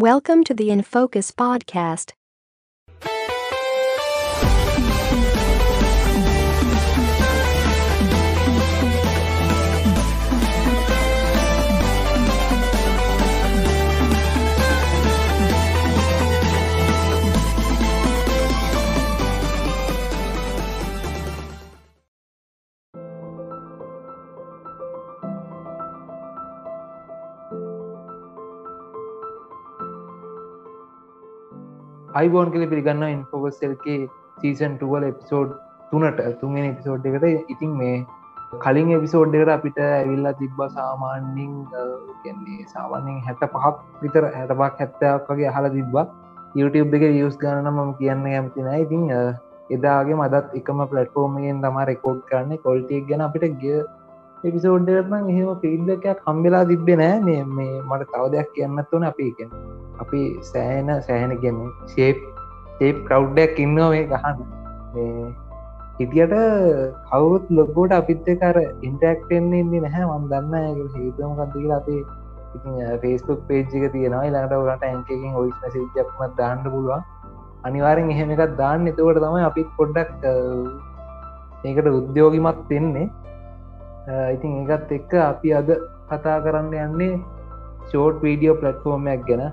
Welcome to the In Focus podcast. අයිබෝන් කල පිළිගන්න ඉන්ෆෝවස්සල්ගේ සීසන් ටුවල එපිසෝඩ් තුනට තුන්ගෙන එපිසෝඩ් එකට. ඉතින් මේ කලින් එපිසෝඩ් එකට අපිට ඇවිල්ලා තිබ්බ සාමාන්‍යින් කියන්නේ සාමාන්‍යෙන් හැට පහක් විතර හැටපක් හැත්තයක් වගේ අහල තිබ්බා. YouTube එක වියස් ගන්න මම කියන්න ඇමතින ඉතින් එදාගේ මදත් එකම පලට්ෆෝර්මයෙන් තම රෙකෝඩ් කරන්න. කොල්ටියක් ගැන අපිට ගිය එපිසෝඩ්ඩම එහෙම පිල්දකයක් කම්බෙලා තිබ්බෙ නෑ. මේ මේ මට තව දෙයක් කියන්නත් වන අපි එකෙන අපි සෑන සෑහෙන ගැන ශේප් ශේප් කවු්ඩයක් ඉන්නවා මේ ගහන්න හිටියට කවුත් ලොකෝට අපිත්ත කර ඉන්ටක්ටෙන්න්නේ ඉන්නේ නැහැ. වන්දන්න හේතුම කන්තික අපේ ෆේස්බුක් පේජ්ික තියෙනවා. ළඟට වලට ඇන්කකින් ඔයිස් මසිජක්ම දාන්න පුළුවන්. අනිවාරෙන් එහෙම එකත් දාන්න. එතවට තමයි අපිත් පොඩ්ඩක් ඒකට උද්‍යෝගිමත් වෙන්නේ. ඉතින් ඒකත් එක්ක අපි අද කතා කරන්න යන්නේ ෂෝට් වීඩියෝ පලට්ෆෝර්මයක් ගැන.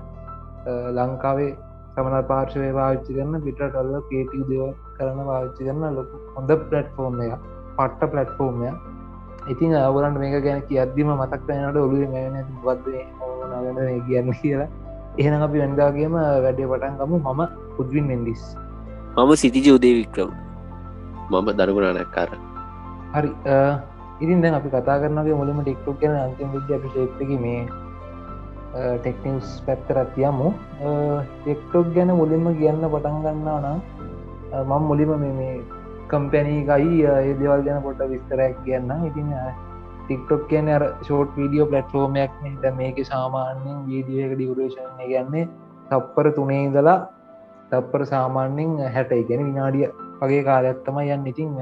ලංකාවේ සමන පාර්ශවය පාවිච්චි කරන්න පිට කල්ල කේටී දේව කරන පාවිච්චි කරන්න ලොක හොඳ පලට්ෆෝර්ම් එක පට්ට පලට්ෆෝර්ම්ය ඉතින් අවරන්ට මේක ගැන කියද්දිම මතක් වෙනට ඔලු ඕනගට කියන්න කියලා. එහෙන අපි වැන්දාගේම වැඩේ පටන්ගම මම පුද්වින් මෙන්ඩිස් මම සිතිජ උදේ වික්‍රම් මම දරගුණනක්කාර හරි ඉතින් දැන් අපි කතා කරනගේ මුලිම ටික්ටුක් ගැන අන්තිම විද්‍ය අපිශේප්ක මේ ටෙක්නිස් පැත්තරත් යමු. ටෙක්ටොක් ගැන මුලින්ම කියන්න පටන් ගන්නා නම් මං මුලිම මේ කම්පැනීකයි ඒ දෙවල් ගැන පොට විස්තරයක් කියන්න ඉතින් ටික්ටොක් කියන ෂෝට් වීඩියෝ පලට්ෆෝර්මයක් ද මේක සාමාන්‍යෙන් වීඩියක ඩියවරේෂන් ගැන්නේ තප්පර තුනේ ඉදලා තප්පර සාමාන්‍යෙන් හැට ගැන විනාඩිය වගේ කාලයක්ත්තම යන්න. ඉතින්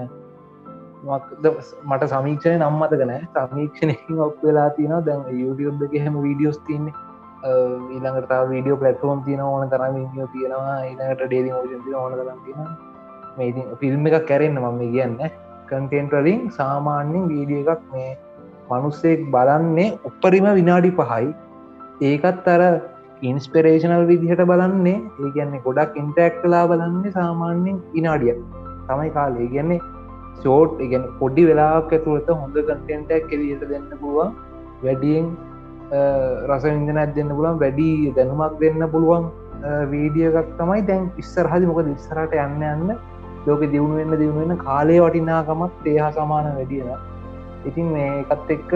මට සමීක්ෂණය නම්මතකන සමීක්ෂණයකින් ඔක් වෙලා තින දැන් YouTube එක හෙම වීඩියෝස් තින්නේ ඊළඟට වීඩියෝ පලටෆෝම් තියන ඕන තරම විඩියෝ තියෙනවා. ඊළඟට ඩේලි මෝෂන් ඕන කරම් තියෙන මේ ෆිල්ම් එකක් කැරෙන්න්න මම කියන්න. කන්ටෙන්ටලින් සාමාන්‍යෙන් වීඩිය එකක් මේ මනුස්සෙක් බලන්නේ උපරිම විනාඩි පහයි. ඒකත් අර ඉන්ස්පිරේෂනල් විදිහට බලන්නේ. ඒ කියන්නේ ගොඩක් ඉන්ටැක් කලා බලන්නේ සාමාන්‍යෙන් විනාඩිය තමයි කාලේ. කියන්නේ ෂෝට් ඉගැන පොඩි වෙලාක් ඇතුළත හොඳ කටෙන්ටක් කෙලියට දෙන්න පුළුවන්. වැඩියෙන් රස විඳනත් දෙන්න පුළුවන් වැඩි දැනුමක් දෙන්න පුළුවන් වීඩියකක් තමයි. දැන් ඉස්සරහදි මොක ඉස්සරට යන්න යන්න ලෝක දියුණුවෙන්න්න දියුණුවෙන කාලේ වටිනාකමත් ඒහා සමාන වැඩියෙන ඉතින් මේකත් එක්ක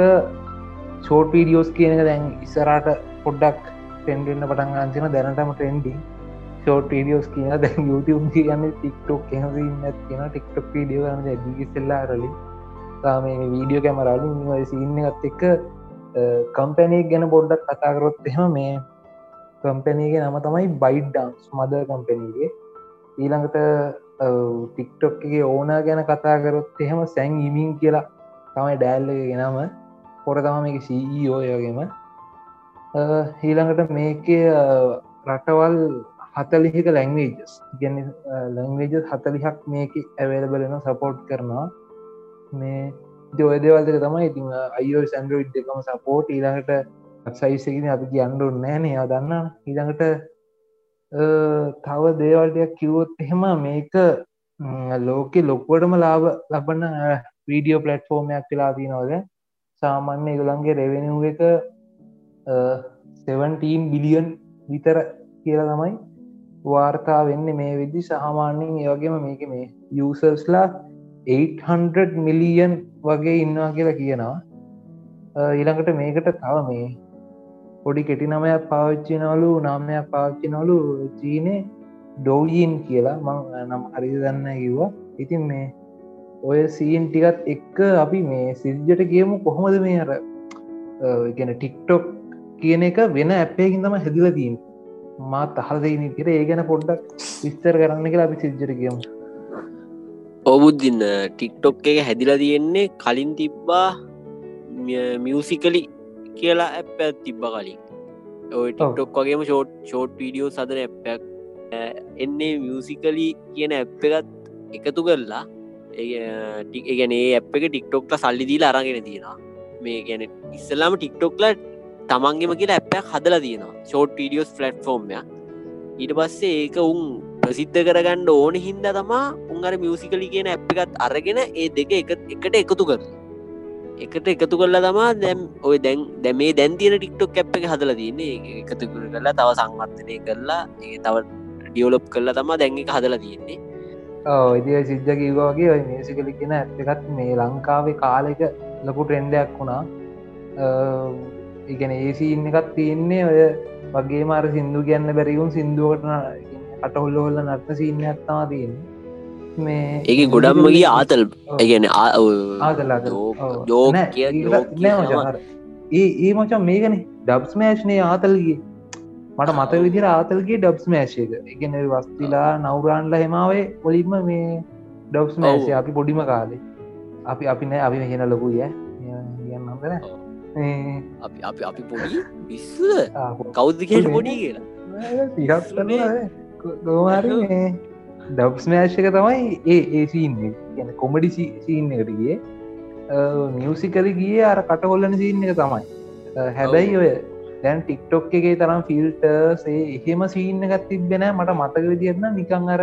ෂෝට් වීඩියෝස් කියනක දැන් ඉස්සරට පොඩ්ඩක් පෙන්ඩෙන්න්න පටන් ගන්සින දැනටම ටෙන්ඩි ෂෝට් වීඩියෝස් කියන දැන් YouTube කියන්න ටික්ටොක් කියනන්න කියන ටික්ටොක් වීඩියෝ ගන්න දිගිසෙල්ලා රලි තාම වීඩියෝ කැමරලු සින්න ගත් එක්ක කම්පැනයක් ගැන බොඩ්ඩක් කතාකරොත් එහෙම මේ කම්පැනගේ නම තමයි බයිඩ් ඩන්ස් මද කම්පැනගේ ඊළඟට ටික්ටොක්ගේ ඕන ගැන කතාකරොත් එහෙම සැන් ඉමින් කියලා තමයි ඩෑල්ල ගෙනම පොර තම මේක සීෝයගේම ඊළඟට මේක රටවල් හතලිහික ලැංවේජස් ගැන ලැංවේජ හතලිහක් මේක ඇවේලබලන සපෝට් කරනවා. මේ දොයදවල්දක තමයි ඉතින් අයෝ සැන්ඩරෝයිඩ් එකම සපෝට් ඊළඟට සයිසකින අපි කියන්නඩුන් නෑනේ යා දන්න ඊළඟට තව දේවල්ටයක් කිව්වොත් එහෙම මේක ලෝකෙ ලොක්වටම ලාබ ලබන්න වීඩියෝ පලට්ෆෝර්මයක් වෙලා තිනවද සාමාන්‍ය ගොලන්ගේ රෙවෙනුව එක 17 බිලියන් විතර කියලා තමයි වාර්තා වෙන්න මේ විදි සාමාන්‍යෙන් ඒවගේම මේක මේ යසර්ස්ලා 800 මිලියන් වගේ ඉන්නවා කියලා කියනවා. ඊළඟට මේකට තව මේ පොඩි කෙටි නමයක් පාවිච්චිනවලු නාමයක් පාවිච්චිනවලු චීනය ඩෝජීන් කියලා. මං නම් හරි දන්න කිව්වා. ඉතින් මේ ඔය සීන් ටිකත් එක්ක අපි මේ සිද්ජට කියමු කොහොමද මේ අර ගැන ටික්ටොක් කියන එක වෙන ඇප්පයකින් තම හැදිල තිීන් මාත් අහල්දන තිර ඒ ගැන පොඩ්ඩක් විස්තර කරන්න කියලා අපි සිද්ජට කියමු ඔබුද්දින්න ටික්ටොක් එක හැදිලා තියෙන්නේ කලින් තිබ්බා මියසිකලි කියලා ඇප තිබ්බ කලින්. ඔය ටික්ටොක් වගේම ෂෝට් ෂෝට් වීඩියෝ සදන ඇප්පක් එන්නේ මියසිකලි කියන ඇප් එකත් එකතු කරලා ඒගැන ඒ ඇප් එක ටික්ටොක්ට සල්ලි දීල අරගෙන තියෙනවා. මේ ගැන ඉස්සලාම ටික්ටොක්ල තමන්ගෙම කියලා ඇප්පයක් හදලා තියෙනවා. ෂෝට් වීඩියෝස් ෆලට් ෆෝර්ම්ය ඊට පස්සේ ඒක උන් ප්‍රසිද්ධ කරගන්න ඕන හින්ද තමා උන්ගර මියසිකලි කියන ඇප් එකත් අරගෙන ඒ දෙක එකට එකතු කර එකට එකතු කරලා තමා දැම් ඔය දැන් දැමේ දැන් තියෙන ටික්ටොක් ඇප් එක හදලා තියන්නේ එකතු කරලා තව සංවර්තනය කරලා ඒ තව ඩියවලොප් කරලා තමා දැන් එක හදලා තියෙන්නේ. ඉදිය සිද්ධ කිවවාගේ ඔය මේසිකලි කියෙන ඇත් එකත් මේ ලංකාවේ කාලෙක ලොකු ට්‍රෙන්ඩයක් වුණා. ඉගැන ඒසිඉන්න එකත් තියෙන්නේ ඔය වගේ මාර සිින්දු කියන්න බැරිවුම් සිින්දුවට අටහොල්ල හොල්ල නත්න සිීන්න ඇත්තා තියන්නේ. මේ ඒක ගොඩම්මගේ ආතල්. ගැන ඒ ඒ මචන් මේකන? ඩබ්ස් මෑශ්නය ආතල්ගේ මට මත විදිර ආතල්ගේ ඩබ්ස් මෑශයක එකන වස්තිලා නවරාන්ල හෙමාවේ ඔලින්ම මේ ඩබ්ස් මෑශය අපි පොඩිම කාලේ. අපි අපි නෑ අපි මෙහෙන ලොකුය හොඳර අපි අපි අපි පොඩි විස්ස. කෞද්ද කියල පොඩි කියලා ගෝමාරි ඩබ්ස් මෑශ්ක තමයි ඒ ඒසින්න ගැන කොමඩි සීන්න එකටගේ මියසිකල ගිය. අර කටහොල්ලන සින්න එක තමයි. හැබැයි ඔය දැන් ටික්ටොක් එකේ තරම් ෆිල්ටර්සේ එහෙම සීන්න එකත් තිබෙන මට මතක විදිරන්න නිකං අර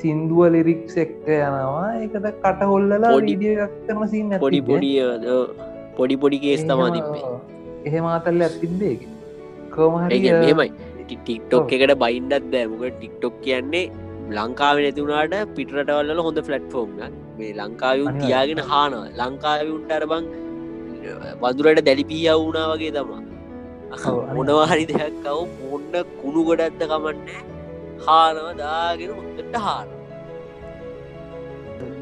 සින්දුව ලිරික්ස් එක්ක යනවා. එකට කටහොල්ලලා ඩිය කරන සින්න පොඩි පොඩිය පොඩි පොඩි කේස් තමා තිබේ එහෙම අතල්ල ඇතිබේ මෙමයි ටික්ටොක් එකට බයින්ඩත් දෑමක ටික්ටොක් කියන්නේ ලංකාව නැතිවුණට පිටරටවල්ල හොඳ ෆලට්ෆෝර්ම් මේ ලංකාවුන් තියාගෙන හානවා. ලංකාවුන්ට අරබං වදුරට දැලිපිය වුණා වගේ තමා මොනවාහරි දෙයක් කව පොන්න කුණු ගොඩත්ත කමන්න. හානව දාගෙන හොත්තට හාන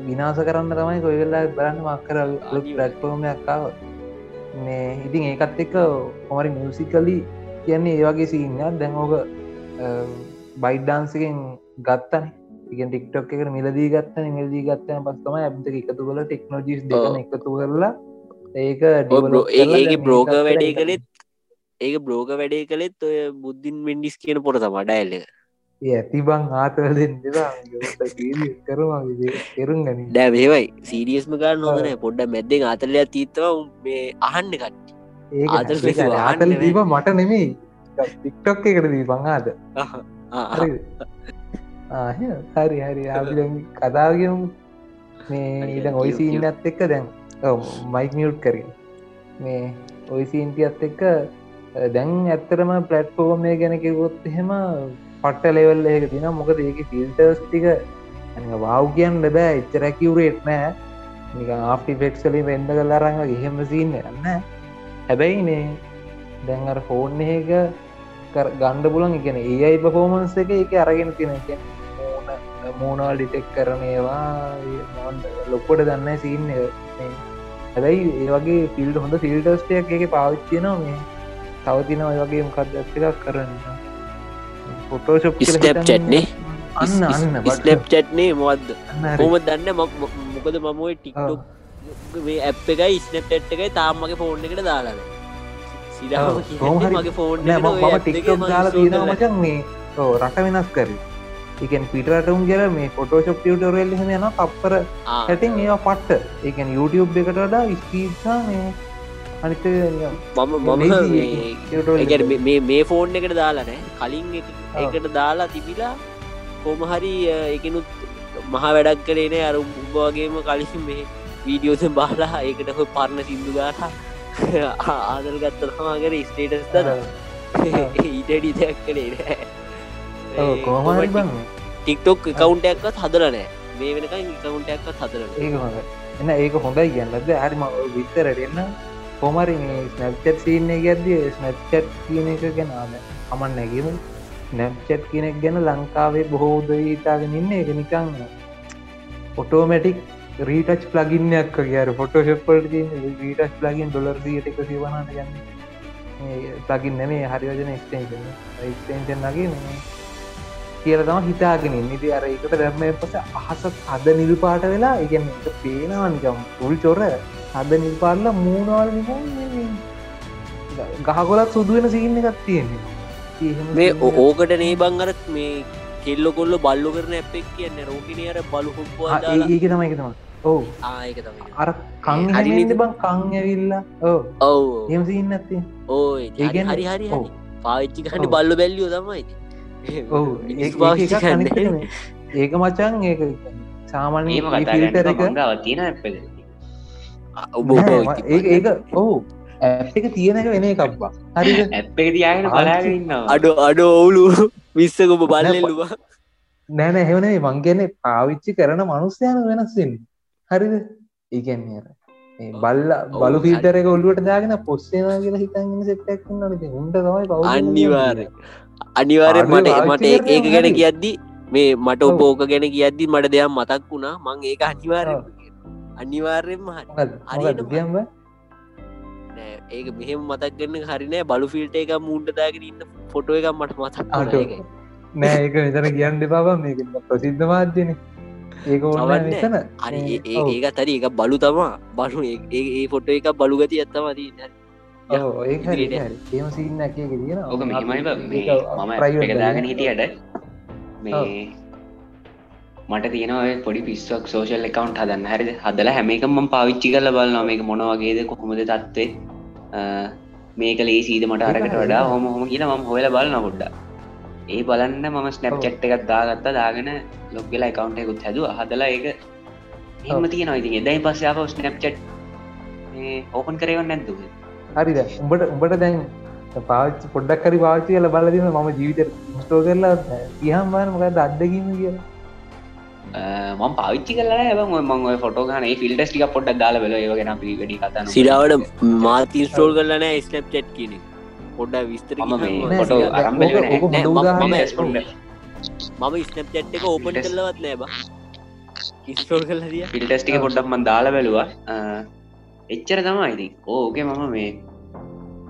විනාස කරන්න තමයි කොයිවෙල්ලා බලන්න මක්කර ලට්පෝමයක්කාව මේ ඉතින් ඒකත් එක්ක කොමරි මියසිකලි කියන්නේ ඒවගේ සිීනයක් දැන්ෝක බයිඩ්ඩාන්සකෙන් ගත්තන. එක ටික්ටොක් එකට මිලදී ගත්තන. මිලදී ගත්තන පස්තම ඇබ්ද එකතු කල ටෙක්නෝජිස් දෙන එකතු කරලා ඒක ඒ බ්‍රෝක වැඩේ කළෙත් ඒක බ්‍රෝක වැඩේ කළෙත් ඔය බුද්ධින් මෙන්ඩිස් කියන පොට තම ඩයිල්ල ඇතිබං ආතල කරුම ගනි දැවේවයි සීරියස්ම ගන්න නොදන පොඩ්ඩ මැද්දෙන් ආතලයක් තීත්තව මේ අහන්න කට ආතල් ආතල දීප මට නෙමේ ටික්ටොක් එකට දී පංආද හරි හරි. කතාගම් මේ ඊට ඔයි සීන්නත් එක්ක දැන් මයික් මියුට් කරින් මේ ඔයි සීන්තියත් එක්ක දැන් ඇත්තරම පලට්ෆෝර්මය ගැන කිවොත් එහෙම පට්ට ලෙවල් ඒක තින මොකද ඒක ෆිල්ටර්ස් ටික වාව් කියන්න බෑ. එච්චරැකිවරේට් නෑ. නික ආපි ෆෙක්සලින් වෙන්ඩ කල්ලාරඟ එහෙම සින්න යන්න හැබැයි මේ දැන්ර ෆෝන් එක ගණ්ඩ පුලන් එකන ඒයි පෆෝමන්ස් එක එක. අරගෙන තින මූනවල් ඩිටෙක් කරනේවා ලොක්කොට දන්න සින්න හැබැයි ඒවගේ ෆිල්ඩ හොඳ ෆිල්ටස්ටයක් එක පාවිච්චයනවා මේ. තවතින ඔය වගේ මොකක්ද එකක් කරන්න. ෆොටෝශප් ස්ටප් චට්නේ අන්න අන්න ස්ලප් චට්නේ මොවද්ද හොම දන්න මොකද මමයි ටික්ටොක් මේ ඇප් එකයි ස්නප්ට් එකයි තාම්මගේ ෆෝන් එකට දාලාද සිරාමගේ ෆෝන් ටික්ටොක් දාලා තියෙන මචන් මේ රට වෙනස් කර එකන් පිටරටුම් කියර මේ ෆොටෝශප් ටියටරල් හම යන අපර හැටින් ඒ පට්ට. එකන් YouTube එකට වඩා ස්පීසා මේ අනිත මම මම මේ ෆෝන් එකට දාලානෑ කලින් එකට දාලා තිබිලා කොමහරි එකනුත් මහ වැඩක් කරේන අර උබවාගේම කලින් මේ වීඩියෝසෙන් බාලා ඒකට හො පරණ සිින්දු ගාලා ආදල් ගත්ත තමාගර ස්ටේටස් දද ඊටඩි දෙයක් කළේ කෝමරි බං. ටික්ටොක් කවුන්ටයක්ත් හදරනෑ මේ වෙනකයි කවුන්ටයක්ත් හදර එන්න ඒක හොඳයි. කියන්නද හරිම විතරට එන්න කොමරි ස්නැප්චට් සිීන්නේ ගැද්දිය ස්නැප්චට් කියන එක ගැනාම අමන් නැගීම. නැප්චට් කියනෙක් ගැන ලංකාවේ බොහෝදීතාගෙන ඉන්න. එක නිකං ඔටෝමටික් රීටච් ප්ලගින්නයක් කියර ෆොටෝශප්පල්ට රීටච් ප්ලගින් ඩොලර් දියට එක සිවනට ගන්න ප්ලගින් නෙමේ හරිවජන එක්ටේෂන් එක්ටේෂන් නගේ කියල තම හිතාගෙන නිති අර එකට දැම්ම පස අහස අද නිල් පාට වෙලා ඉගන්න පේනවනිකම් පුල් චොර හද නිල්පාල්ල මූුණවල් ගහගොලත් සුදුවෙන සිීන්න එකත් තියෙන්නේ. මේ ඕකට නේ බංගරත් මේ කෙල්ල කොල්ල බල්ලු කරන ඇපෙක් කියන්න රෝකිනය අර බලු ඒ- ඒක තමයි එක තම ඕ ආයක තමයි අර කං හරි හැමෙන්ද නේද? බං කං ඇවිල්ලා. ඕ ඔව්. එම සින්න ඇත්තේ ඕයි ඒ කියන්නේ- හරි හරි. පාච්චි ඔව්. බල්ල බැල්ලියෝ තමයි ඔව්. මිනිස්සු පාවිච්චි කරන්නේ. ඒක මචන් ඒක සාමාන්‍ය ඒම ෆිල්ටර කතා එක ගාව තියෙන ඇපද ඔබ නෑ, ඔබ ම- ඒක ඒක ඔහු ඇප් එක තියෙන එක වෙන එකක්බා හරි ඇප් එක තියාගෙන බලාගන්නවා අඩ අඩ ඔවුලු විස්සකොබ බල්ලෙල්ලුවා. නෑන එහෙවනේ මංගැන පාවිච්චි කරන මනුස්්‍යයන වෙනස්වෙන් හරිද? මේ බල්ල බලු හරි. පිල්ටර එක ඔල්ලුවට දාගෙන පොස්සේවා කියලා හිතන්න සෙට්ටක් නට උන්ට තමයි පව අනිවාරය අනිවාරය මට මට ඒක ගැන. කියද්දි මේ මට. ඕක ගැන කියද්දි මට දෙයක් මතක් වුණා. මං ඒක අනිවාරය අනිවාර්යෙන්ම හරි. හරියටම. කියම්බ නෑ ඒක මෙහෙම මතක් ගන්න හරිනෑ බලු ෆිල්ට එක මුන්ට දාගෙන ඉන්න ෆොටෝ එක මට මතක්. නෑ ඒක මෙතන කියන්න දෙපාබ මේක ප්‍රසිද්ධ මාධ්‍යන ඒක ඕන්න කවන්නේ. මෙතන. හරි මේ- ඒ- ඒ- ඔව්. ඒක තරි එක බලු තමා. බලු ඒ- ෆොටෝ එක බලු ගති ඇත්තම දී ඔව්, ඒක හරි ඉදිරියට. හරි. ඒම සින්න එක තියෙන ඕක මෙහෙමයි බං. මේ මම ඇප් එක දාගෙන හිටියට මේ මට තියෙනව පොඩි පිස්සක් සෝෂල් එකකවන්් හදන්න. හරිද? හදල හැම එක ම පාවිච්චි කල බලන්න මේක මොන වගේද කොහොමද තත්වේ මේක ලේසීද මට අරකට වඩා. හොම හොම කියලා ම හොල බලන්න පොඩ්ඩ ඒ බලන්න මම ස්නැප් චට් එකත් දාගත්ත දාගෙන ලොක්ගලා එකකවන්ට එකකුත් හැද හදලා ඒක එම තියෙන ඉතින්. එදයි පස්සයාප ස්නැප් චට් ඕපන් කරවන්න නැද්දුව හරිද උඹට උඹට දැන් පාච්චි පොඩ්ඩක් කරි පාච්චි කල බලදින ම ජීවිත ස්ටෝ කරලා කියහම් බාන මොකද අදකිම කියලා. මම පාවිච්චි කල ම ම ෆොට ගන ෆිල්ටස් ටික පොඩ්ඩක් දාල බල ඒවගෙන පිගඩි කතන සිරාවට මාතින් ස්ටෝල් කරලන ස්නප් චට් පොඩ්ඩ විස්තර මම මේ කියන්නම්. ෆොටෝ සිරා- අරම්බල ඕක- ඕක හොඳ නෑ, මම- උදාහරණයක්. මම- රෙස්පොන්ඩ මම ස්නප් චට් එක ඕපන්. කරලවත් නෑ බ. ඉස්ටෝල් කල්ල දිය ෆිල්ටස් ටික පොඩ්ඩක් මන් දාලා බැලවා. එච්චර තමයි ඉතින්. ඕකේ මම මේ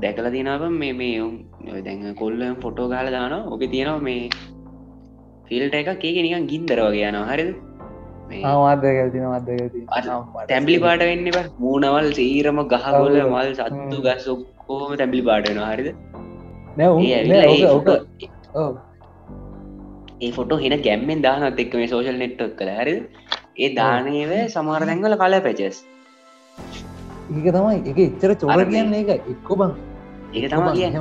දැකල තිනාව මේ මේ ඔය දැන් කොල්ලම් ෆොටෝ ගාල දාන ඕක තියෙනවා මේ ෆිල්ට එක ඒක නිකන් ගින්දර වගේ යනවා. හරිද? තැම්පිලි පාට වෙන්න බ මූනවල් සීරම ගහගොල. මල් සත්තු. ගස් ඔක්කෝම තැම්පිලි පාටනවා හරිද? ඒ ඒ ෆොටෝ-. ඒ හෙන ගැම්මෙන් දානත් එක්ක මේ සෝෂල් නෙට්ක් කළ හරිද? ඒ දානයව සමහර දැන්වල කල පැචස් ඒක තමයි. එක එච්චර චෝර කියන්න එක එක්කො බං. ඒක තම කියන්න.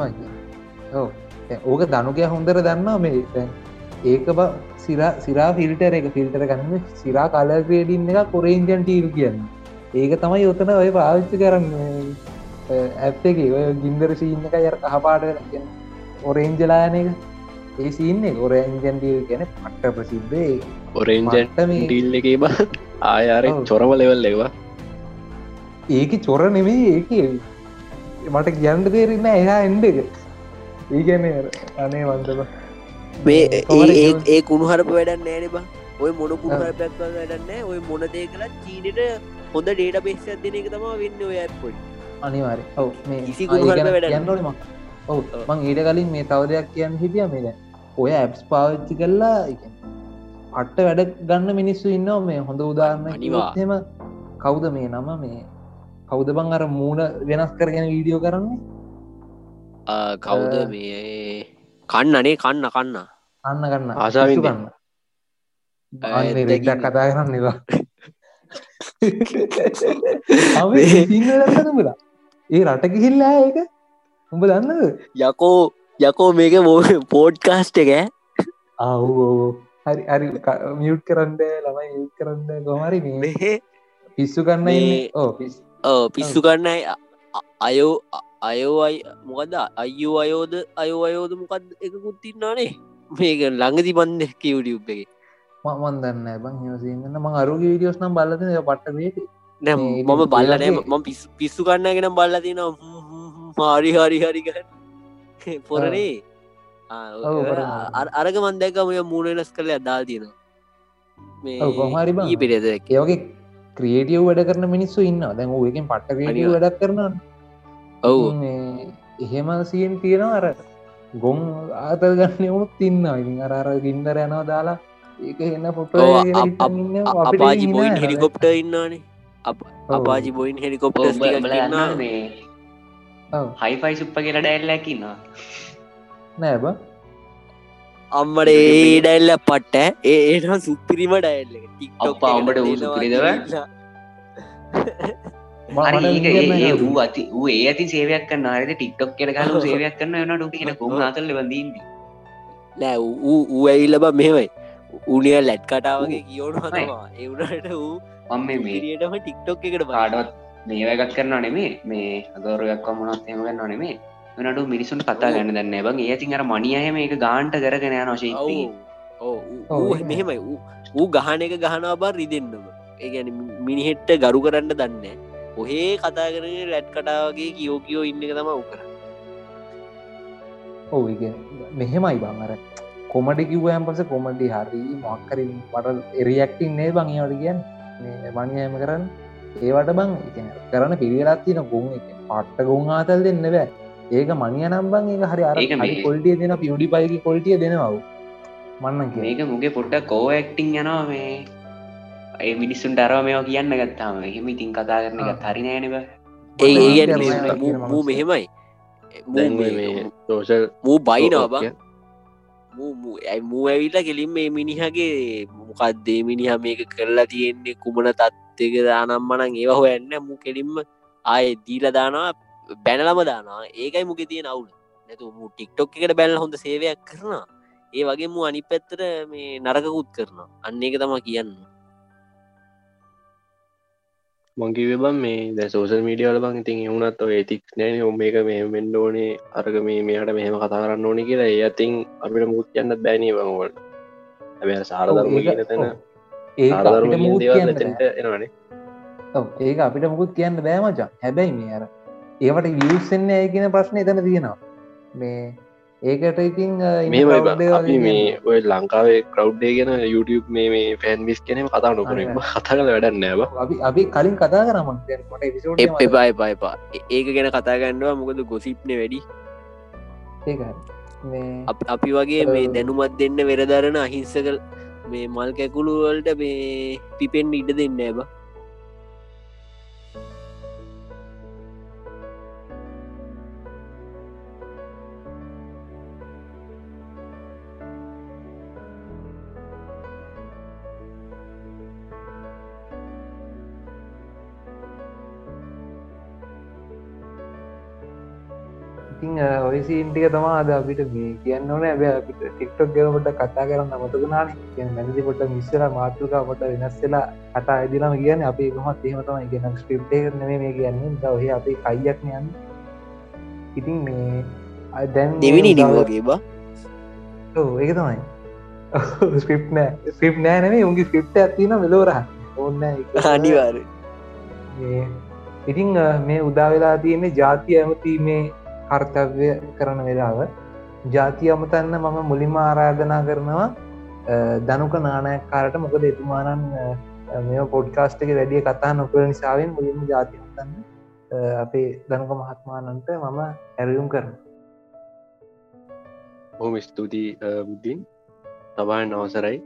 ඕක දනුකය හොඳර දන්නවා මේ ඒක බ සිරා සිරා ෆිල්ටර එක ෆිල්ටර ගන්න සිරා කල ක්‍රේඩින් එක කොරේන්ජන් ටීල් කියන්න. ඒක තමයි ඔතන ඔය පාවිච්චි කරන්න ඇප් එක ඔය ගින්දර සීන්න එක යර කහපාට ඔරේන්ජලායන එක. ඒ සින්න ඔරේන්ජන් ටීල් කියන පට්ට ප්‍රසිද්ධේ ඔරෙන්ජන් මට මේ- ඩිල් එක බ. ආයාර. චොරම ලෙවල් ඒවා ඒක චොර නෙමේ ඒක. මට කියන්න තේරන්න එහා එන්ඩ එක. ඒගැන අනේ වන්දබ මේ ඒ- කුණුහරප වැඩන්න නෑන බා. ඔය මොන කුණුහරපයක් වැඩන්න ඔය මොන දේ කලත් චීනට හොඳ ඩේට බේස්යක් දෙන එක තම වෙන්න ඔය ඇපොයි අනිවාරය ඔව මේ කිසි කුණුහරුප වැඩක් කියන්නට ම ඔව. මං ඊට කලින් මේ තව දෙයක් කියන්න හිටිය මේද ඔය ඇප්ස් පාවිච්චි කරලා පට්ට වැඩ ගන්න මිනිස්සු ඉන්න මේ හොඳ උදාරන්න අනිවා. හෙම කවුද මේ නම? මේ කෞද බං අර මූුණ වෙනස් කරගෙන වීඩියෝ කරන්නේ? කවුද. මේ? කන්න අනේ කන්න කන්න. අන්න ගන්න ඇත්ත රෙක්ඩක් කිව්වේ. කතා කරන්න වා මේ- සිංහලන්නබලා ඒ රට ගිහිල්ලා ඒක? උඹ දන්නද යකෝ යකෝ මේක පෝඩ්කාස්ට් එක අව් හරි හරි. මියුට් කරන්න ළමයි යුත් කරන්න ගොමරි මේ මේ පිස්සු මේ- ඉන්නේ. ඕ පිස්සු. කන්නයි අයෝ අයෝ අයි මොකද අයෝ අයෝද අයෝ අයෝද මොකක්ද එකකුත් තින්නානේ මේක ළඟදි බන්ද කිවඩියුබ් එක. මන් දන්න බං හසින්න ම අරුග විඩියෝස් නම් බලද පට්ට වේති නැ මම බල්ලනෑ ම පිස්සු කන්නගෙන බල්ල තින මාරි හරි හරිගන්න පොරනේ. අරග මන්දැකම මූුණනස් කළ අදාල් තියෙන. ඒ පිරේද ඒවගේ ක්‍රියටියව වැඩ කරන මිනිස්සු ඉන්න දැන් ඒකින් පට්ට අනිවා. වැඩක් කරන ඔවු. එහෙම සියෙන් තියෙනවා අර ගොන් ආතල් ගන්න එවුණුත් තින්න ඉතින් අර ගින්දර යනවා දාලා ඒක එන්න පොට අපාජි බොයින් හෙලිකොප්ට ඉන්නනේ අපාජි බොයින් මේ? හයිෆයි සුප්ප කියලා ඩැල්ලැකින්නවා නෑබ අම්මට ඒ ඩැල්ල පට්ට ඒ ඒන සුපිරිම ඩැල්ල උඹට ඌ සුපිරිදව? ඒ වූ අති වූ ඒ ඇති සේවයක් කන්න අරද ටික්ටොක් කෙට කලු සේවයක් කන්න වනට කියන කොම අතල්ල වඳීන්ද නෑ ඌ ඌ ඇවිල්ල බ මෙමයි උනිය ලැට් කටාවගේ කියෝනු හතවා එවුනට වූ මම මේ මිරියටම ටික්ටොක් එකට පාඩවත් මේවැගත් කරන්න නෙමේ මේ අගෞරයක් මොනත් එම ගන්න නෙමේ වනට මිනිසුන් කතා ගන්න දන්න බං ඒ තින් අර මනියහම එක ගාන්ට කරගෙන නොශය ඕ මෙහෙමයි ඌ ගහන එක ගහනවා බා රිදෙන්න්නම ඒගැන මිනිහෙට්ට ගරු කරන්න දන්න ඔහේ කතා කරන ලැට් කටාවගේ කියෝ කියෝ ඉන්න එක තම උකර ඔව මෙහෙමයි බංර කොමඩි කිව්වයන් පස කොමඩි හරි මොක්කරින් මට එරියක්ටින් නේ බං ඒවට කියන්න මංයම කරන්න. ඒවට බං ඉතින් කරන්න පිළිවෙලත්තින ගුන් එක. පට්ට ගුන් ආතල් දෙන්න බෑ. ඒක මනිය නම්බන් ඒ හරි අර ඒක මේ- කොල්ටිය දෙන පියඩි පයිකි කොල්ටිය දෙනවව. මන්න මේක මුගේ පොට්ට කෝ ඇක්ටිං යනවා මේ. ඒ මිනිස්සුන් ටරව මේවා කියන්න ගත්තාම එහෙම ඉතින් කතා කරන එකත් හරි නෑනව ඒ මූ මෙහෙමයි. මේ මූ බයිනවා බා මූ ඇවිල්ල කෙලින් මේ මිනිහගේ මොකක්දේ මිනිහ මේක කරලා තියෙන්නේ? කුමන තත්වක දානම් මනන් ඒව හොයන්න? මු කෙලින්ම ආය දීල දානවා බැනලම දානවා. ඒකයි මුක තියෙන අවුල්. නැතු මු ටික්ටොක් එකට බැල්ල හොඳ සේවයක් කරනවා. ඒ වගේ මු අනි පැත්තර මේ නරකකුත් කරනවා. අන්න එක තම කියන්න. මංකි වෙබන් මේ දැ සෝසල් මීඩියවල බං ඉතින් එවුනත් ඔය ඒතික් නෑන ඔ මේක මේ මෙන්ඩ ඕනේ. අරග මේ මේට මෙහම කතා කරන්න ඕනි කියලා. ඒ අතින් අපිට මුත් කියන්න බෑනී බංවලට ඇබ සාරධර්ම තැන එතෙන්ට එනවනේ. ඔව්, ඒක අපිට මුකුත් කියන්න බෑමචා හැබැයි මේ අර ඒවට වියස්සෙන්නේ ඇය කියන ප්‍රශ්න එතන තියෙනවා. මේ ඒකට ඉතින් වගේ මේ ඔය ලංකාවේ කරව්ඩේ ගැන YouTube මේ මේ ෆැන්විස් කෙනෙම කතා නොකර හරි, හරි. කතා කල වැඩන්න ඇබ අපි අපි කලින් කතා කරම ට එපිසෝඩ් එප එපා එපා ඒක ගැන කතා ගන්නවා මොකද ගොසිප්න වැඩි ඒක හරි. මේ අප- වගේ මේ. දැනුමත් දෙන්න වෙරදරන අහිංසකල් මේ මල් කැකුළු වලට මේ පිපෙන් ඉඩ දෙන්න ඇබ ඉතින් අ, ඔය සීන්ටික තමා අද අපිට මේ කියන්න ඕන. ඇබ අපිට ටික්ටොක් ගැවට කතා කරන්න අමතකුණාන මැදි පොට මිස්සර මාතෘකා පොට වෙනස් වෙලා කතා ඇදිලම කියන්න අපි කොමත් එහෙමතම ගෙන ස්ක්‍රප්ටේ කරන මේ කියන්නේ. ද ඔහ අපේ කයියක් යන්න. ඉතින් මේ දැන් දෙවිනි නිමගේ බා. ඒක තමයි. ස්ක්‍රප් නෑ. ස්ක්‍රප් නෑ නෙමේ උන්ගේ ස්ක්‍රප්ට ඇතින මෙලෝරහ ඔන්න අනිවාර ඉතිං මේ උදා වෙලා තියෙන්නේ ජාතිය ඇමති මේ කර්තව්‍ය කරන වෙලාව ජාතිය අමතන්න මම මුලින්ම ආරාධනා කරනවා දනුක නානයක්කාරට මොකද එතුමානන් මේ පොඩ්කාස්ට එක වැඩිය කතා නොකර නිසාවෙන් මුලින්ම ජාතිය අමතන්න අපේ දනුක මහත්මානන්ට මම ඇරයුම් කරන බොහොම ස්තුතියි බුද්ධින්. සබායන් අවසරයි.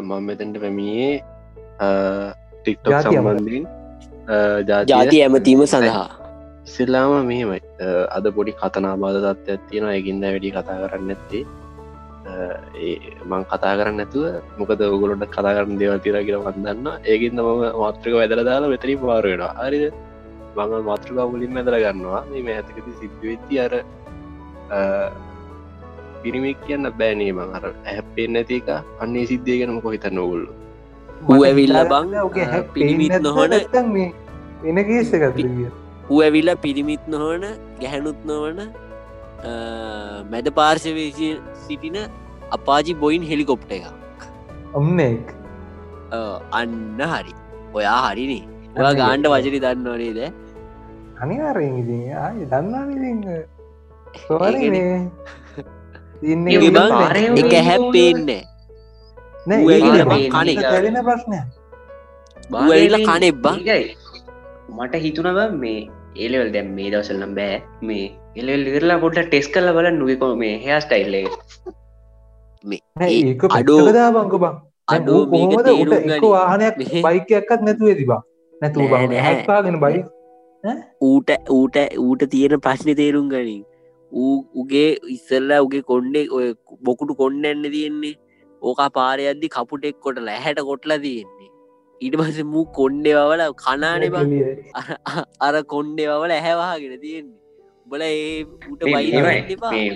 මං මෙතැන්ට පැමියේ ටික්ටොක්. සම්බන්ධීන් ජාති ඇමතීම සඳහා ඉස්සෙල්ලාම මෙහෙමයි. අ, අද පොඩි කතනාබාධ තත්ත්වයක් තියෙන ඇකින්ද වැඩි කතා කරන්න ඇත්තේ ඒ මං කතා කරන්න ඇතුව මොකද ඔගොලොට කතා කරන්න දේවල් තිර කියලා වන්දන්න ඒකින්ද මම මාත්‍රක වැදර දාලා මෙතරි පාරුවෙනවා හරිද? මඟ මාතෘකා මුලින් ඇදර ගන්නවා. මේ ඇතකති සිද්ධවෙච්චි අර පිරිමික් කියන්න බෑනේ මං. අර ඇහැපෙන් නැතික අන්නේ සිද්ධිය ගැනම කොහිතන්න ඔගුල්ලු ඌ ඇවිල්ල බං පිළිමිත් නොහන මේ එන කේසකත් ඌ ඇවිල්ල පිරිමිත් නොහන ගැහැනුත් නොවන මැද පාර්ශවේශය සිටින අපාජි බොයින් හෙලිකොප්ට එක ඔන්න එක් අ, අන්න හරි. ඔයා හරිනේ. ඔයා ඒක. වචරි දන්න නේද? අනිවාරයෙන් ඉතින්. ආය දන්නා බං එක හැප්පෙන්නේ. බං කනේ. තැවෙන ප්‍රශ්නය ඌ ඇවිල්ලා කන එබ්බා. ඒකයි. මට හිතුනව මේ ඒලවල් දැම් මේ දවසල්නම් බෑ. මේ එලෙල් ඉදිරලා පොට ටෙස් කල බල නුවකො මේ හයා ස්ටයිල්ල නෑ ඒ ඒක අඩෝ- පටදා බංක බං අඩෝ මේක කොහොමද? උට. වාහනයක් බයිකයක්කත් නැතුව ඇති බා. නැතුව නෑ, බං. නෑ. හැක්පාගෙන බයි. ඌට ඌට ඌට තියෙන ප්‍රශ්න තේරුම් ගනින්. ඌ උගේ ඉස්සල්ලා උගේ කොන්්ඩේ ඔය බොකුටු කොන්න එන්න තියෙන්නේ. ඕක පාරයද්දි කපුටෙක් කොට ලැහැට කොටලා තියෙන්නේ ඊට පස මූ කොන්්ඩෙවල කනානේ බං අර කොන්්ඩෙවල ඇහැවාගෙන තියෙන්නේ. බල ඒ ඌට බයි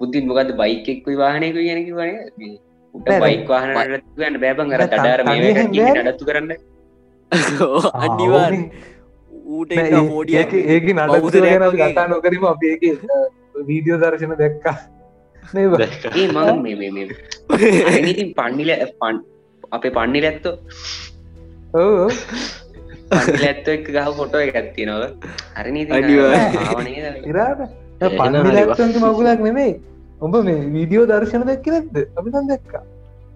බුද්ධින් මොකද බයිකෙක් වාහනයක ගැනක වන උට බයික් වාහනට ගන්න බෑබන් අර තඩාර නඩත්තු කරන්න. අනිවාර් ඌට මෝඩිය ඒක නඩ ගැන කතා නොකරීම. අප ඒක වීඩියෝ දර්ශන දැක්කා. ඒ මං ඉතින් පන්නිල පන් අපේ පන්නිල ඇත්තෝ? ඕ ඇත්ත එක් ගහ ෆොටෝ එක ඇත්ති නොව හරි ඉරාට. පන්නිලක්සන්ට මගුලක් නෙමේ ඔබ මේ වීඩියෝ දර්ශන දැක්ක නැත්ද අපි නම් දැක්කා.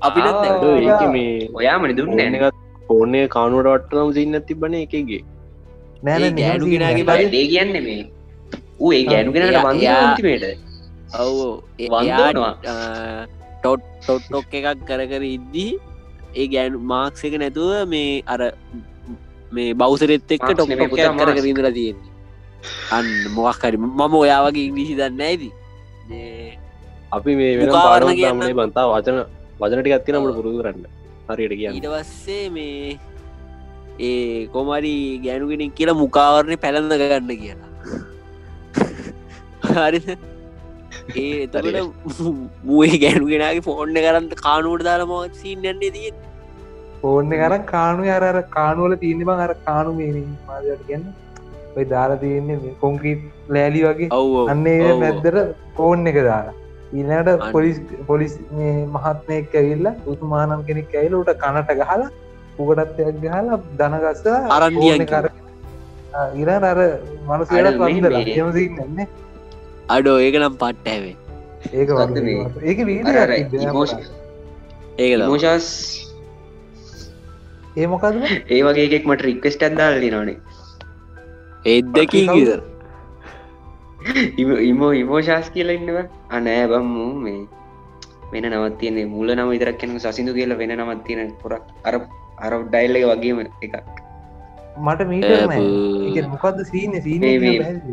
අපිට මේ ඔයාමනි දුන්න. එකත් ඕනේ කානුවට වටනම් සින්න තිබන එකගේ නෑ ගෑනු කෙනගේ බල දේ කියන්න මේ. ඌ ඒ ගෑනු කෙනට වන්තිමේට ඔව් වන්දනවා ටොට් ටොට්ටොක් එකක් කර කර ඉද්දී ඒ ගෑනු මාක්ස එක නැතුව මේ අර මේ බෞසරෙත් එක්ක ටොක් කර. කරීදලා තියෙන්නේ. අන්න මොක් හරි. මම ඔයා වගේ ඉංග්‍රීසි දන්න ඇති අපි මේ වෙන පාඩමනේ කියන්න. බන්තා වචන වචනට ගත්තින මට පුරුදු කරන්න. හරියට කියන්න. ඊට පස්සේ මේ ඒ කොමරි ගෑනුගෙනින් කියලා මුකාවරණය පැළඳ ගන්න කියලා. හරි ඒ එතකට මුවේ ගැනුගෙනගේ ෆෝර්න්න කරන්න කානුවට දාලා මොත් සින්නන්නේ තිය ඕන්න කරන් කානු අර කානුවල තියන්න බං අර කානු මාදට කියන්න. ඔය දාලා තියෙන්නේ මේ කොංක්‍රීට් ලෑලි වගේ. ඔව් අන්නේ. මැද්දර කෝන් එක දාලා. අන්න. පොලිස් පොලිස් මේ මහත්නයෙක් ඇවිල්ල උතුමානම් කෙනෙක් ඇයිල උට කනට ගහලා උගටත්යක් ගහලා දනගස්ස අරන්දියන් කර ඉරන් අර මනසට අර මේ- පන්දල මේ- යමසින්න අඩෝ ඒක නම් පට්ට ඇවේ ඒක ඒක අර ඒ මොකද ඒ වගේ එකෙක් මට රික්වෙස්ට අදදාල්ලි නොනේ එද්දකින් ඉදර ඉමෝ ඉමෝශාස් කියල ඉන්නවා. අනෑ බම්මු මේ වෙන නවත් තියන්නේ. මුල නම විතරක් කෙනක සසිදු කියලා වෙන නමත් තියෙන පොරක්. අර අර ඩයිල්ල එක වගේම එකක්. මට මීට මොකක්ද සීන සීන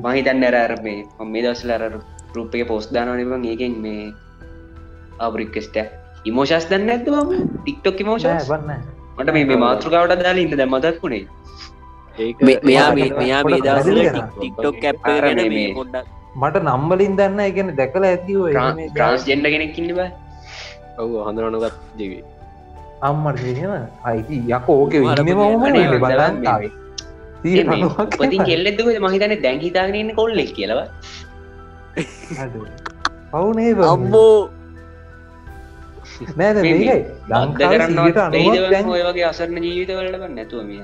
මහිතන්න අර මේ මම මේ දවසල අර රුප් එක පොස් දානනිබන් ඒකෙන් මේ අවරික්කෙස්ට ඉමෝශස් දන්න ඇද ම ටික්ටොක් මෝෂස් බන්න මට මේ මේ මාතෘකාවට දාලා ඉන්න දැ මතක් වුණේ. මෙයා මෙයා මේ කරන්න. ටික්ටොක් කැප් පොඩ්ඩක් මට නම්බලින් දන්න එකන දැකල ඇති ඔය ට්‍රන්ස් ජෙන්ඩ කෙනෙක් ඉන්න බෑ. ඔව හඳරනගත් ජීවී අම්මට අයිති යක ඕක බලන්තාවේ උපතින් කෙල්ලෙදක මහිතන දැංහිතාගෙනන්න කොල්ලෙක් කියලව පවුනේ අම්බෝ නෑද මේ- මේකයි බද්ධ කරන්න ලංකාව බේදව ඔය වගේ අසරණ ජීවිතවලට නැතුව මිය.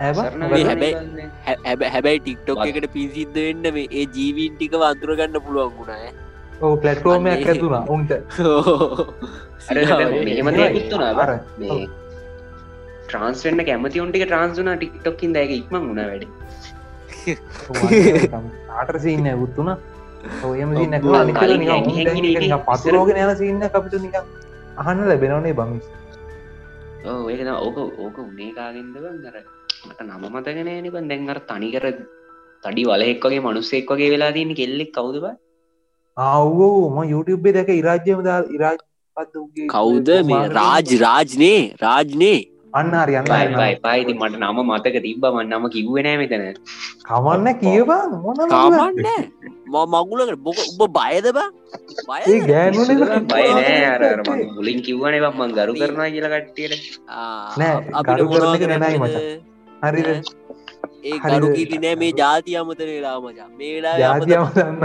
සරණ මේ වෙලා හැබැයි- නිකන් හැ- හැබැ හැබැයි ටික්ටොක්. එකට පිසිද්ධ වෙන්න මේ ඒ ජීවීන් ටික වන්තුරගන්න පුළුවන් වුණා ඕ පලට්ෆෝර්මයක්. ඇතුනා උන්ට. මේ ට්‍රන්ස්වෙන්න කැමති ඔන්ටික ට්‍රන්සුන ටික්ටොක්කින් දැක ඉක්ම උුණ වැඩ. ආටර සින්න ගුත්තුන ඔයම ඉන්නේ. පතුරෝගෙන යන සින්න අපිට නික අහන්න ලැබෙනවනේ බමිස් ඒක ඕක ඕක උනේ කාගෙන්ද බන්දර මට නම මතගෙන නිබන් දැන්ගර තනිකර තඩි වලෙක් වගේ මනුස්සෙක් වගේ වෙලා තියන්න කෙල්ලෙක් කවුද බ? අව්වෝම YouTubeේ දැක ඉරාජ්‍යම ඉරාජ් කවුද මේ? රාජ් රාජ්නේ රාජ්නේ අන්න හරි යන්න පයි පයි පයිති මට නම මතක තිබ්බම නම කිව්වෙනෑ මෙතන. කමන්න කියවා මොන කාමන්න ම මගුලකට බොක උඹ බයද බා? ඒ ගෑනුනේ බය නෑ අර අර මං මුලින් කිව්වනේ බං මං ගරු කරනවා කියලා කට්ටියට. නෑ, අපිට ගරු කරන මොනවා එක නෑයි කරන්නද? හරිද? ඒ? ගරු කීති නෑ මේ ජාති අමතන වෙලා මචා. මේ වෙලා ජාතියම දන්න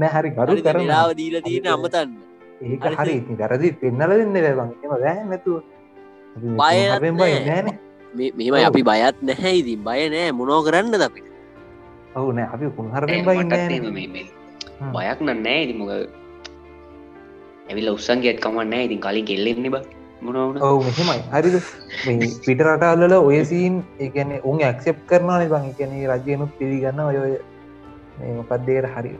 නෑ. හරි ගරු කරන වෙලාව දීල තියෙන අමතන්න. ඒක? හරි ඉතින් වැරදි පෙන්නල දෙන්න බැබන් එම දැ නැතුව බයත් නෑ. නෑන. මේ- මෙහෙමයි අපි බයත් නැහැ ඉතින්. බය නෑ. මොනෝ කරන්න අපිට ඔවු නෑ. අපි කුණහරෙන් බයි එහෙම මේ- මේ බයක් නන්නෑ ඉති මොක ඇවිල්ල උත්සන්ගේත් කමන්නෑ ඉතින් කලින් කෙල්ලෙන්නේ බ. මෙහෙමයි. හරිද? මේ පිට රටල්ල ඔයසින් ඒගැන උන් ඇක්සෙප් කරනවාන බං. එකන රජයනුත් පිළිගන්න ඔය ඔය මොකක්දේට හරි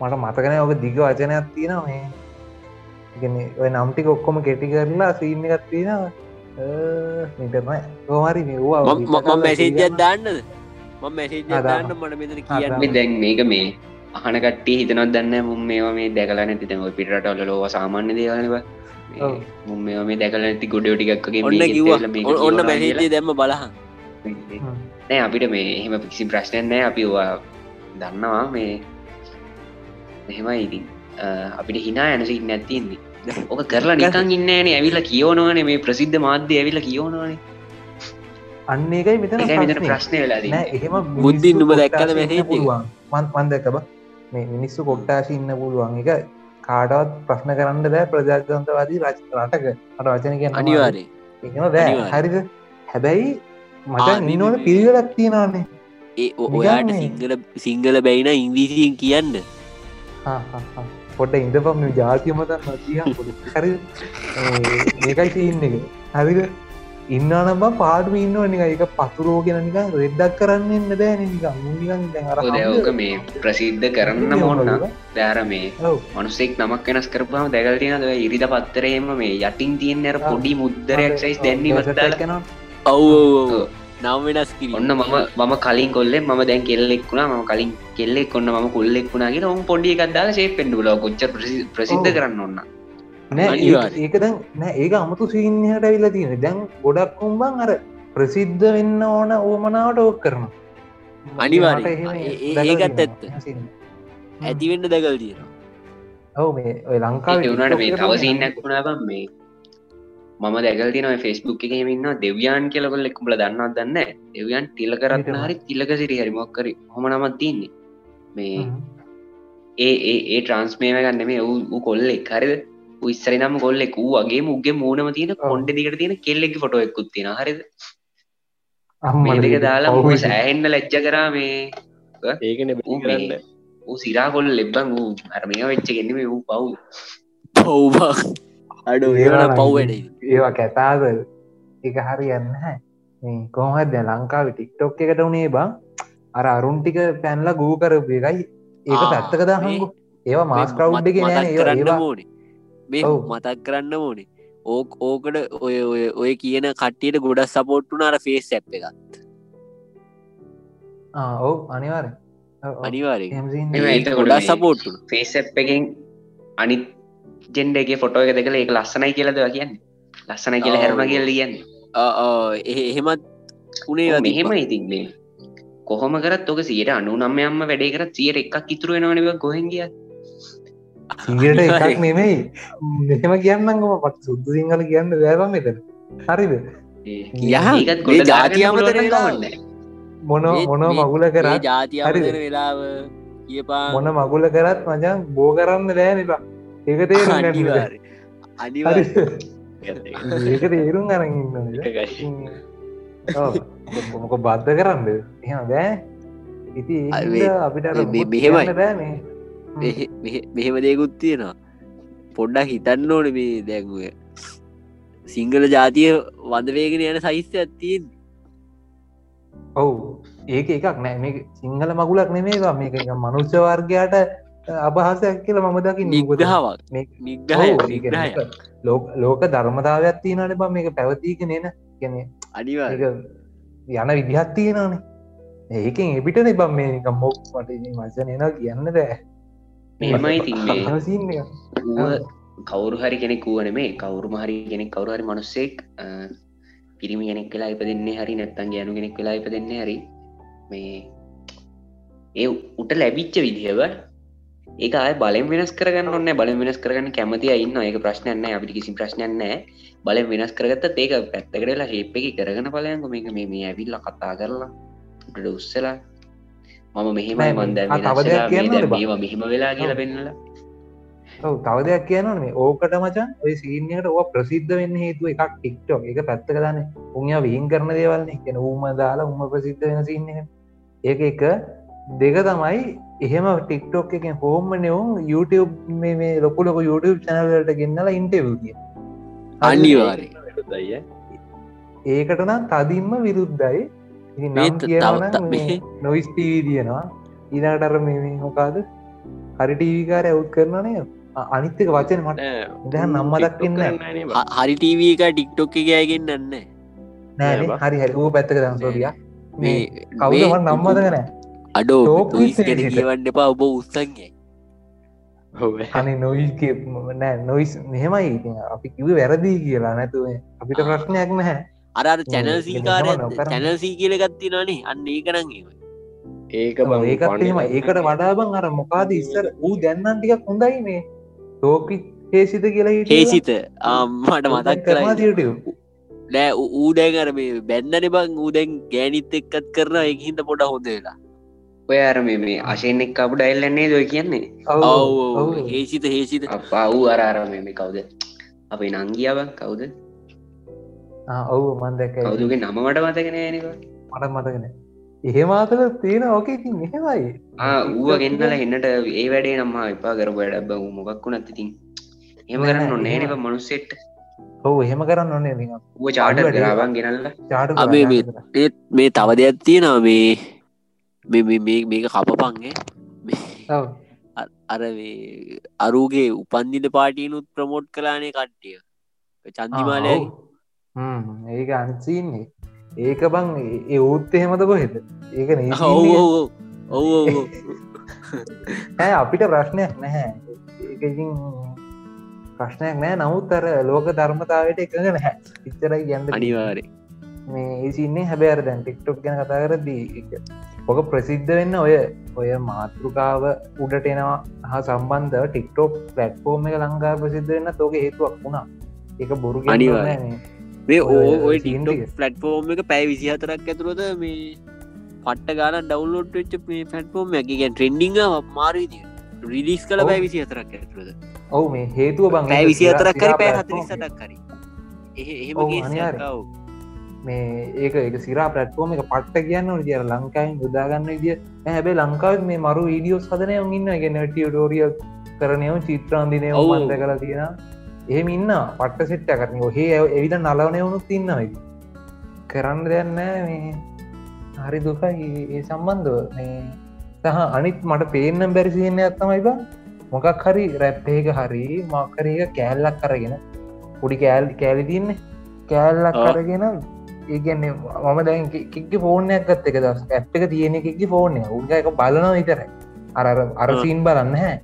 මට මතකන ඔක දිග වචනයක් තියෙන මේ ඔය නම්ටික ඔක්කොම කෙටි කරලා සීන්න එකත් තියෙන නිටම කෝමරි මේවා මම මැසේජත් දාන්නද? ම මැසේජ දාන්න. මට මෙතන කියන්න. මේ දැන් මේක මේ අහන කට්ටි හිතනොත් දන්න මුම් මේවා මේ දැකලා නැති. තම පිටරටවල ලෝව සාමාන්‍ය දේවලව. මුම් මේවා මේ දැකල නැති ගොඩ ටිකක්ගේ ඔන්න කිව්වා. ඔන්න මැසේජේ දැම්ම බලහන්. නෑ අපිට මේ එහෙම කිසි ප්‍රශ්නයක් නෑ. අපි වා දන්නවා මේ. මෙහෙමයි ඉතින් අපිට හිනා යනසිට නැතින්නේ ඕක කරලා නිකන් ඉන්නන ඇවිල්ල කියෝනවන මේ ප්‍රසිද්ධ මාධ්‍ය ඇවිල්ල කියෝනවනේ අන්න එකයි ප්‍රශ්නේ. ප්‍රශ්නය වෙලා. එහෙම බුද්ධින් මිනිස්සු දැක්කද? පුළුවන්. මන් මන්දකබ මේ මිනිස්සු කොට්ටාශ ඉන්න පුළුවන්. එක කාටවත් ප්‍රශ්න කරන්න බෑ ප්‍රජාතන්තවාදී රටක. අට වචන කිය අනිවාරය එකම බෑ. හරිද? හැබැයි මට නිනෝට මේ- පිළිවෙලක් තියෙනවානේ. ඒ ඔයාට සිංහල සිංහල බැයින ඉංග්‍රීසියෙන් කියන්න පොට ඉඳපම් ජාතියමත හරි ඒකයි තියන්න. එක හරිද ඉන්නන බ පාඩු ඉන්න නික එක පතුරෝ ගෙන නික රෙඩ්ඩක් කරන්න දැන් ඕක මේ ප්‍රසිද්ධ කරන්න මොන්න දෑර මේ ඔව්. මනුස්සෙක් නමක් වෙනස් කරපුහම දැකල් තියෙන ද ඉරිද පත්තරේම මේ යටින් තියන්න අර පොඩි මුද්දරයක් සයිස් දැන්නේ වත්දාල ඔව් නම් වෙනස් කිරි ඔන්න මම මම කලින් කොල්ලෙ ම දැන් කෙල්ලෙක්ුණා ම කලින් කෙල්ලෙක් ඔන්න ම කොල්ලෙක් වුණාගෙන ඔවුන් පොඩි එකක්දාල සේ පෙන්ඩුල කොච්ච ප්‍රසිද්ධ. කරන්න ඔන්න නෑ අනිවාර්යෙන්. ඒක දැන් නෑ ඒක අමුතු සිහිනයට ඇවිල්ල තියෙන දැන් ගොඩක් කුම්බන් අර ප්‍රසිද්ධ වෙන්න ඕන ඕමනාවට ඕක් කරන ඒ- ඒකත් ඇත්ත. ඇතිවෙන්න දැකල් තියෙනවා. ඔව මේ ඔය ලංකාව ඒවනට මේ තවසින්නක් වුණා බම් මේ මම දැකල් තින ෆෙස්බුක් එකමන්න දෙව්‍යාන් කියලකොල් එක්කුඹල දන්නත් දන්න දෙව්යන් තිල කරත්න ඊට හරි තිලක සිරි හරි මොක්කර හොම නමත් තින්නේ මේ ඒ ඒ ඒ ට්‍රන්ස්මේම ගන්න මේ වූ කොල්ලෙක් හරිද? ඉස්සරි නම් කොල්ලෙක් වූ වගේ මුගේ මූනම තියෙන කොන්ඩ දිකට තියෙන කෙල්ලෙක් ෆොටෝ එක්කුත් තියෙන හරිද? මේ දෙක දාලා මම සෑහෙන්න්න ලැජ්ජ කරා මේ ඒකන ඌ මේ ඌ සිරා කොල් ලෙබ්බන් වූ අරමය වෙච්ච ගෙන්නෙම වූ පව්. පව්බා අඩු ඒවන පව් වැඩ. ඒවා කැතාද? එක හරි යන්න හැ කොහත් දැ ලංකාව ටික්ටොක් එකට වනේ බං? අර අරුන්ටික පැන්ල ගූ කරපු එකයි. ඒක පැත්තක දහංගු. ඒවා මාස් මතක් කරන්න ඒවා ඕනේ. මේ. මතක් කරන්න ඕනේ. ඕක ඕකට ඔය ඔය ඔය කියන කට්ටියට ගොඩක් සපෝට්ටු නාර ෆේස් ඇ් එක ආ, ඔව් අනිවාර එතකොට ගොඩක් සපෝට්ටු ෆේස් එකෙන් අනිත් ජෙන්ඩගේ ෆොටෝ එක දෙකල ඒක ලස්සනයි කියලද කියන්න? ලස්සනයි කියලා. හැරුණ කියල කියන්න? එහෙමත් උනේ මෙහෙම ඉතින් මේ. කොහොම කරත් ඔක සියට අනු නම්යම්ම වැඩේ කරත් සියට එකක් ඉතුරු වෙනවනව ගොහෙන් කිය සිගට එකක් නෙමෙයි. මෙහෙම කියන්නගම පත් සුද්ද සිංහල කියන්න වැෑබම් මෙතන. හරිද? යහ, ඒකත් මේ ගොඩ ජාති දාගන්න අමතර පුළුවන් වෙලා. කමක් නෑ. මොන මොන මගුල කර ජාති හරිද? අමතර වෙලාව කියපා මොන මගුල කරත් මචන් බෝ කරන්න දෑ නිපා ඒක අනිවාරය. අනිවාර ඒක තේරුම් අරගන්න මොක බද්ධ කරන්න? එහෙම බෑ. ඉති අපිට මෙහෙමයි. මෙහෙම දෙකුත් තියෙනවා. පොඩ්ඩක් හිතන්න ඕන මේ දැන්ුව සිංහල ජාතිය වඳවේගෙන යන සහිස්්‍ය ඇත්තියෙන් ඔවු. ඒක එකක් නෑ. මේ සිංහල මගුලක් නෙමේවා මේක මනුෂ්‍ය වර්ගයාට අභාසයක් කියලා මම දකි නිග්‍රහාවක්. ලෝක ලෝක ධර්මතාවයක් තියනට බ. මේක පැවතිීක නන අනිවා ඒක යන විදිහත් තියෙනනේ ඒකෙන් එපිට නිබම් මේක මොක් මට මසන එන කියන්න බෑ. මෙහෙමයි ඉතින් මේ අහසින්න එක. ඌව කවුරු හරි කෙනෙක් වුවන මේ කවුරු හරි කෙනෙක් කවරු හරි මනුස්සෙක් පිරිමි කෙනෙක් වෙලා ඉප දෙන්නේ හරි නැත්තන් ගෑනු කෙනෙක් වෙලා ඉප දෙන්නේ හරි මේ ඒ උට ලැබිච්ච විදිහව ඒක ආය බලෙන් වෙනස් කරගන්න ඔන්න බලෙන් වෙනස් කරගන්න කැමති ඉන්න ඒක ප්‍රශ්නයන්න අපිට කිසි ප්‍රශ්නයන්නෑ බලෙන් වෙනස් කරගත්ත ඒක පැත්තකටලා ශේප් එක කරගන පලයන්ක මේක මේ මේ ඇවිල්ල කතා කරලා උට උස්සලා මම මෙහෙමයි මන්ද මෙහෙම වෙලා කියලා. පෙන්නලා. ඔව් තව දෙයක් කියන්න මේ ඕකට මචන් ඔය සීනයට ඕ ප්‍රසිද්ධ වෙන්න හේතු එකක් ටික්ටෝ එක පැත්තක දන්න. උන්ය විහින් කරන දේවල්න්නේ කියෙන උම දාලා උම ප්‍රසිද්ධ වෙන සින්න ඒක එක දෙක තමයි එහෙම ටික්ටෝක් එකෙන් හෝම නෙවුම් YouTube මේ මේ ලොකු ලොක YouTube චැනලට ගෙන්නලා ඉන්ටව් කිය. අනිවාරය ඒකට නම් තදින්ම විරුද්ධයි. නොයිස් ටීවී තියෙනවා ඊනටර මේ මොකාද හරි ටීවිකාර ඇවුත් කරනනය අනිත්තක වචන මට දැන් නම් මතක් වෙන්න හ- හරි ටීවී එක ටික්ටොක් එක ඇගෙන් නන්න නෑ. හරි හරි. ඌ පැත්තක දන්සෝරිය මේ කවුද මේ- මට නම්මදගන අඩෝ ගැන. කියවන්න එපා ඔබ උත්සන්ගේ අනි නොයිස් නෑ නොයිස් මෙහෙමයි. ඉතින් අපි කිව වැරදිී කියලා. නැතුව අපිට ප්‍රශ්නයක් නැහැ. අර චැනල් මේ සීකාරය එහෙම නොකරන්න. චැනල් සී කියල ගත්ති නනේ අන්න ඒ කරන් ඒක බං ඒකත් එහෙම ඒකට වඩාබං අර මොකාද ඉස්සර ඌ දැන්නන් ටිකක් හොඳයි මේ. තෝකි හේසිත කියලා. හේසිත. ආම්මට ඌ මතක් YouTube. නෑ ඌඩෑගර මේ බැන්නන බං. ඌදැන් ගෑනිත් එක්කත් කරන එකහින්ද පොඩ හොඳ වෙලා ඔය අර මේ එක් අපු ඩයිල්ලන්නේ දොයි කියන්නේ? ඔව්, ඔව් ඔව්. හේසිත හේසිත. අපා වූ අරාර මේ කවුද? අපේ නංගියාව කවුද? ආ, ඔව් මන් දැක්කයි. කවුදුගේ නම මට මතගෙන නක මට මතකන එහෙම අතල තියෙන ඕක ඉතින් මෙහෙමයි ඌව ගෙන්නල එන්නට ඒ වැඩේ නම්ම එපා කරපු වැඩ බ. මොකක් වුණත් ඉතින් එම කරන්න නෑ, නොන්නේනක. මනුස්සෙට් ඔව් එහෙම කරන්න ඕනේ ඌ චාට. ගරාවන් ගෙනල්ල. චාටු අබේ. ඒත් මේ තව දෙයක් තියෙනවා. මේ- මේක කපපන්ගේ. අර අරුගේ උපන්දින පාටියනුත් ප්‍රමෝට් කලානේ කට්ටිය. චන්දිමාලය ඒක අන්සින්නේ ඒක බං ඒ- ඌත් එහෙමද කොහෙද? ඒක නීතින්නේ. ඔව් ඈ අපිට ප්‍රශ්නයක් නැහැ. ඒකින් ප්‍රශ්නයක් නෑ. නමුත් අර ලෝක ධර්මතාවට එකඟ නැහැ. ඉච්චරයි ගැන්ද අනිවාරය මේ ඒසින්නේ හැබැර දැන් ටික්ටොක් ගැන කතා කරදී ඔක ප්‍රසිද්ධ වෙන්න ඔය ඔය මාතෘකාව උඩට එනවා හා සම්බන්ධ ටික්ටෝක් පලට්ෆෝර්ම් එක ලංකා ප්‍රසිද්ධ වෙන්න තෝක හේතුවක් වුණා. එක බොරු මේ. ඕ. පලට්ෆෝර්ම් එක. පැයි විසි හතරක් ඇතුරද මේ පට්ට ගාන ඩවලෝඩ් වෙච්ච මේ පටෆෝර්ම් එක. ගැන් ට්‍රෙන්ඩිං මාරවිදි රිලිස් කළ ඔව්. පැයි විසි හතරක් ඇතුරද ඔව් මේ හේතුව බං පැයි ඒක විසි සිරා- හතරක් කරි platform හතරිස් සටක් කරි එහෙම මේ ඒක එක සිරා පලට්ෆෝර්ම එක පට්ට කියන්න දිය ලංකායින් යුදාගන්න විදිිය. හැබැ ලංකාව මේ මරු වීඩියෝස් හදනය ඉන්න ගෙනට ටෝරිය කරනයව චිත්‍රාන්දිනය ඔව්. මන්ද කළ තියෙන එහෙම ඉන්න පට්ට සිට්ට කරන හේ එවිට නලවනය වුණුත් ඉන්නවයි කරන්න දෙන්න මේ. හරි දුකයි. ඒ සම්බන්ධව සහ අනිත් මට පේනම් බැරිසින්න ඇත්තමයි බා. මොකක් හරි රැප්පේක හරි මක්කරක කෑල්ලක් කරගෙන පුඩි කෑල් කෑලි තින්නේ කෑල්ලක්. කරගෙන ඒගන්නේ මම දැන් කික්ක ෆෝර්නයක් ගත්ත එක දස් ඇප් එක තියෙන එකකි ෆෝර්නය උන්ග එක බලන විතරයි. අර අර- අර ආ. සීන් බලන්න හැ.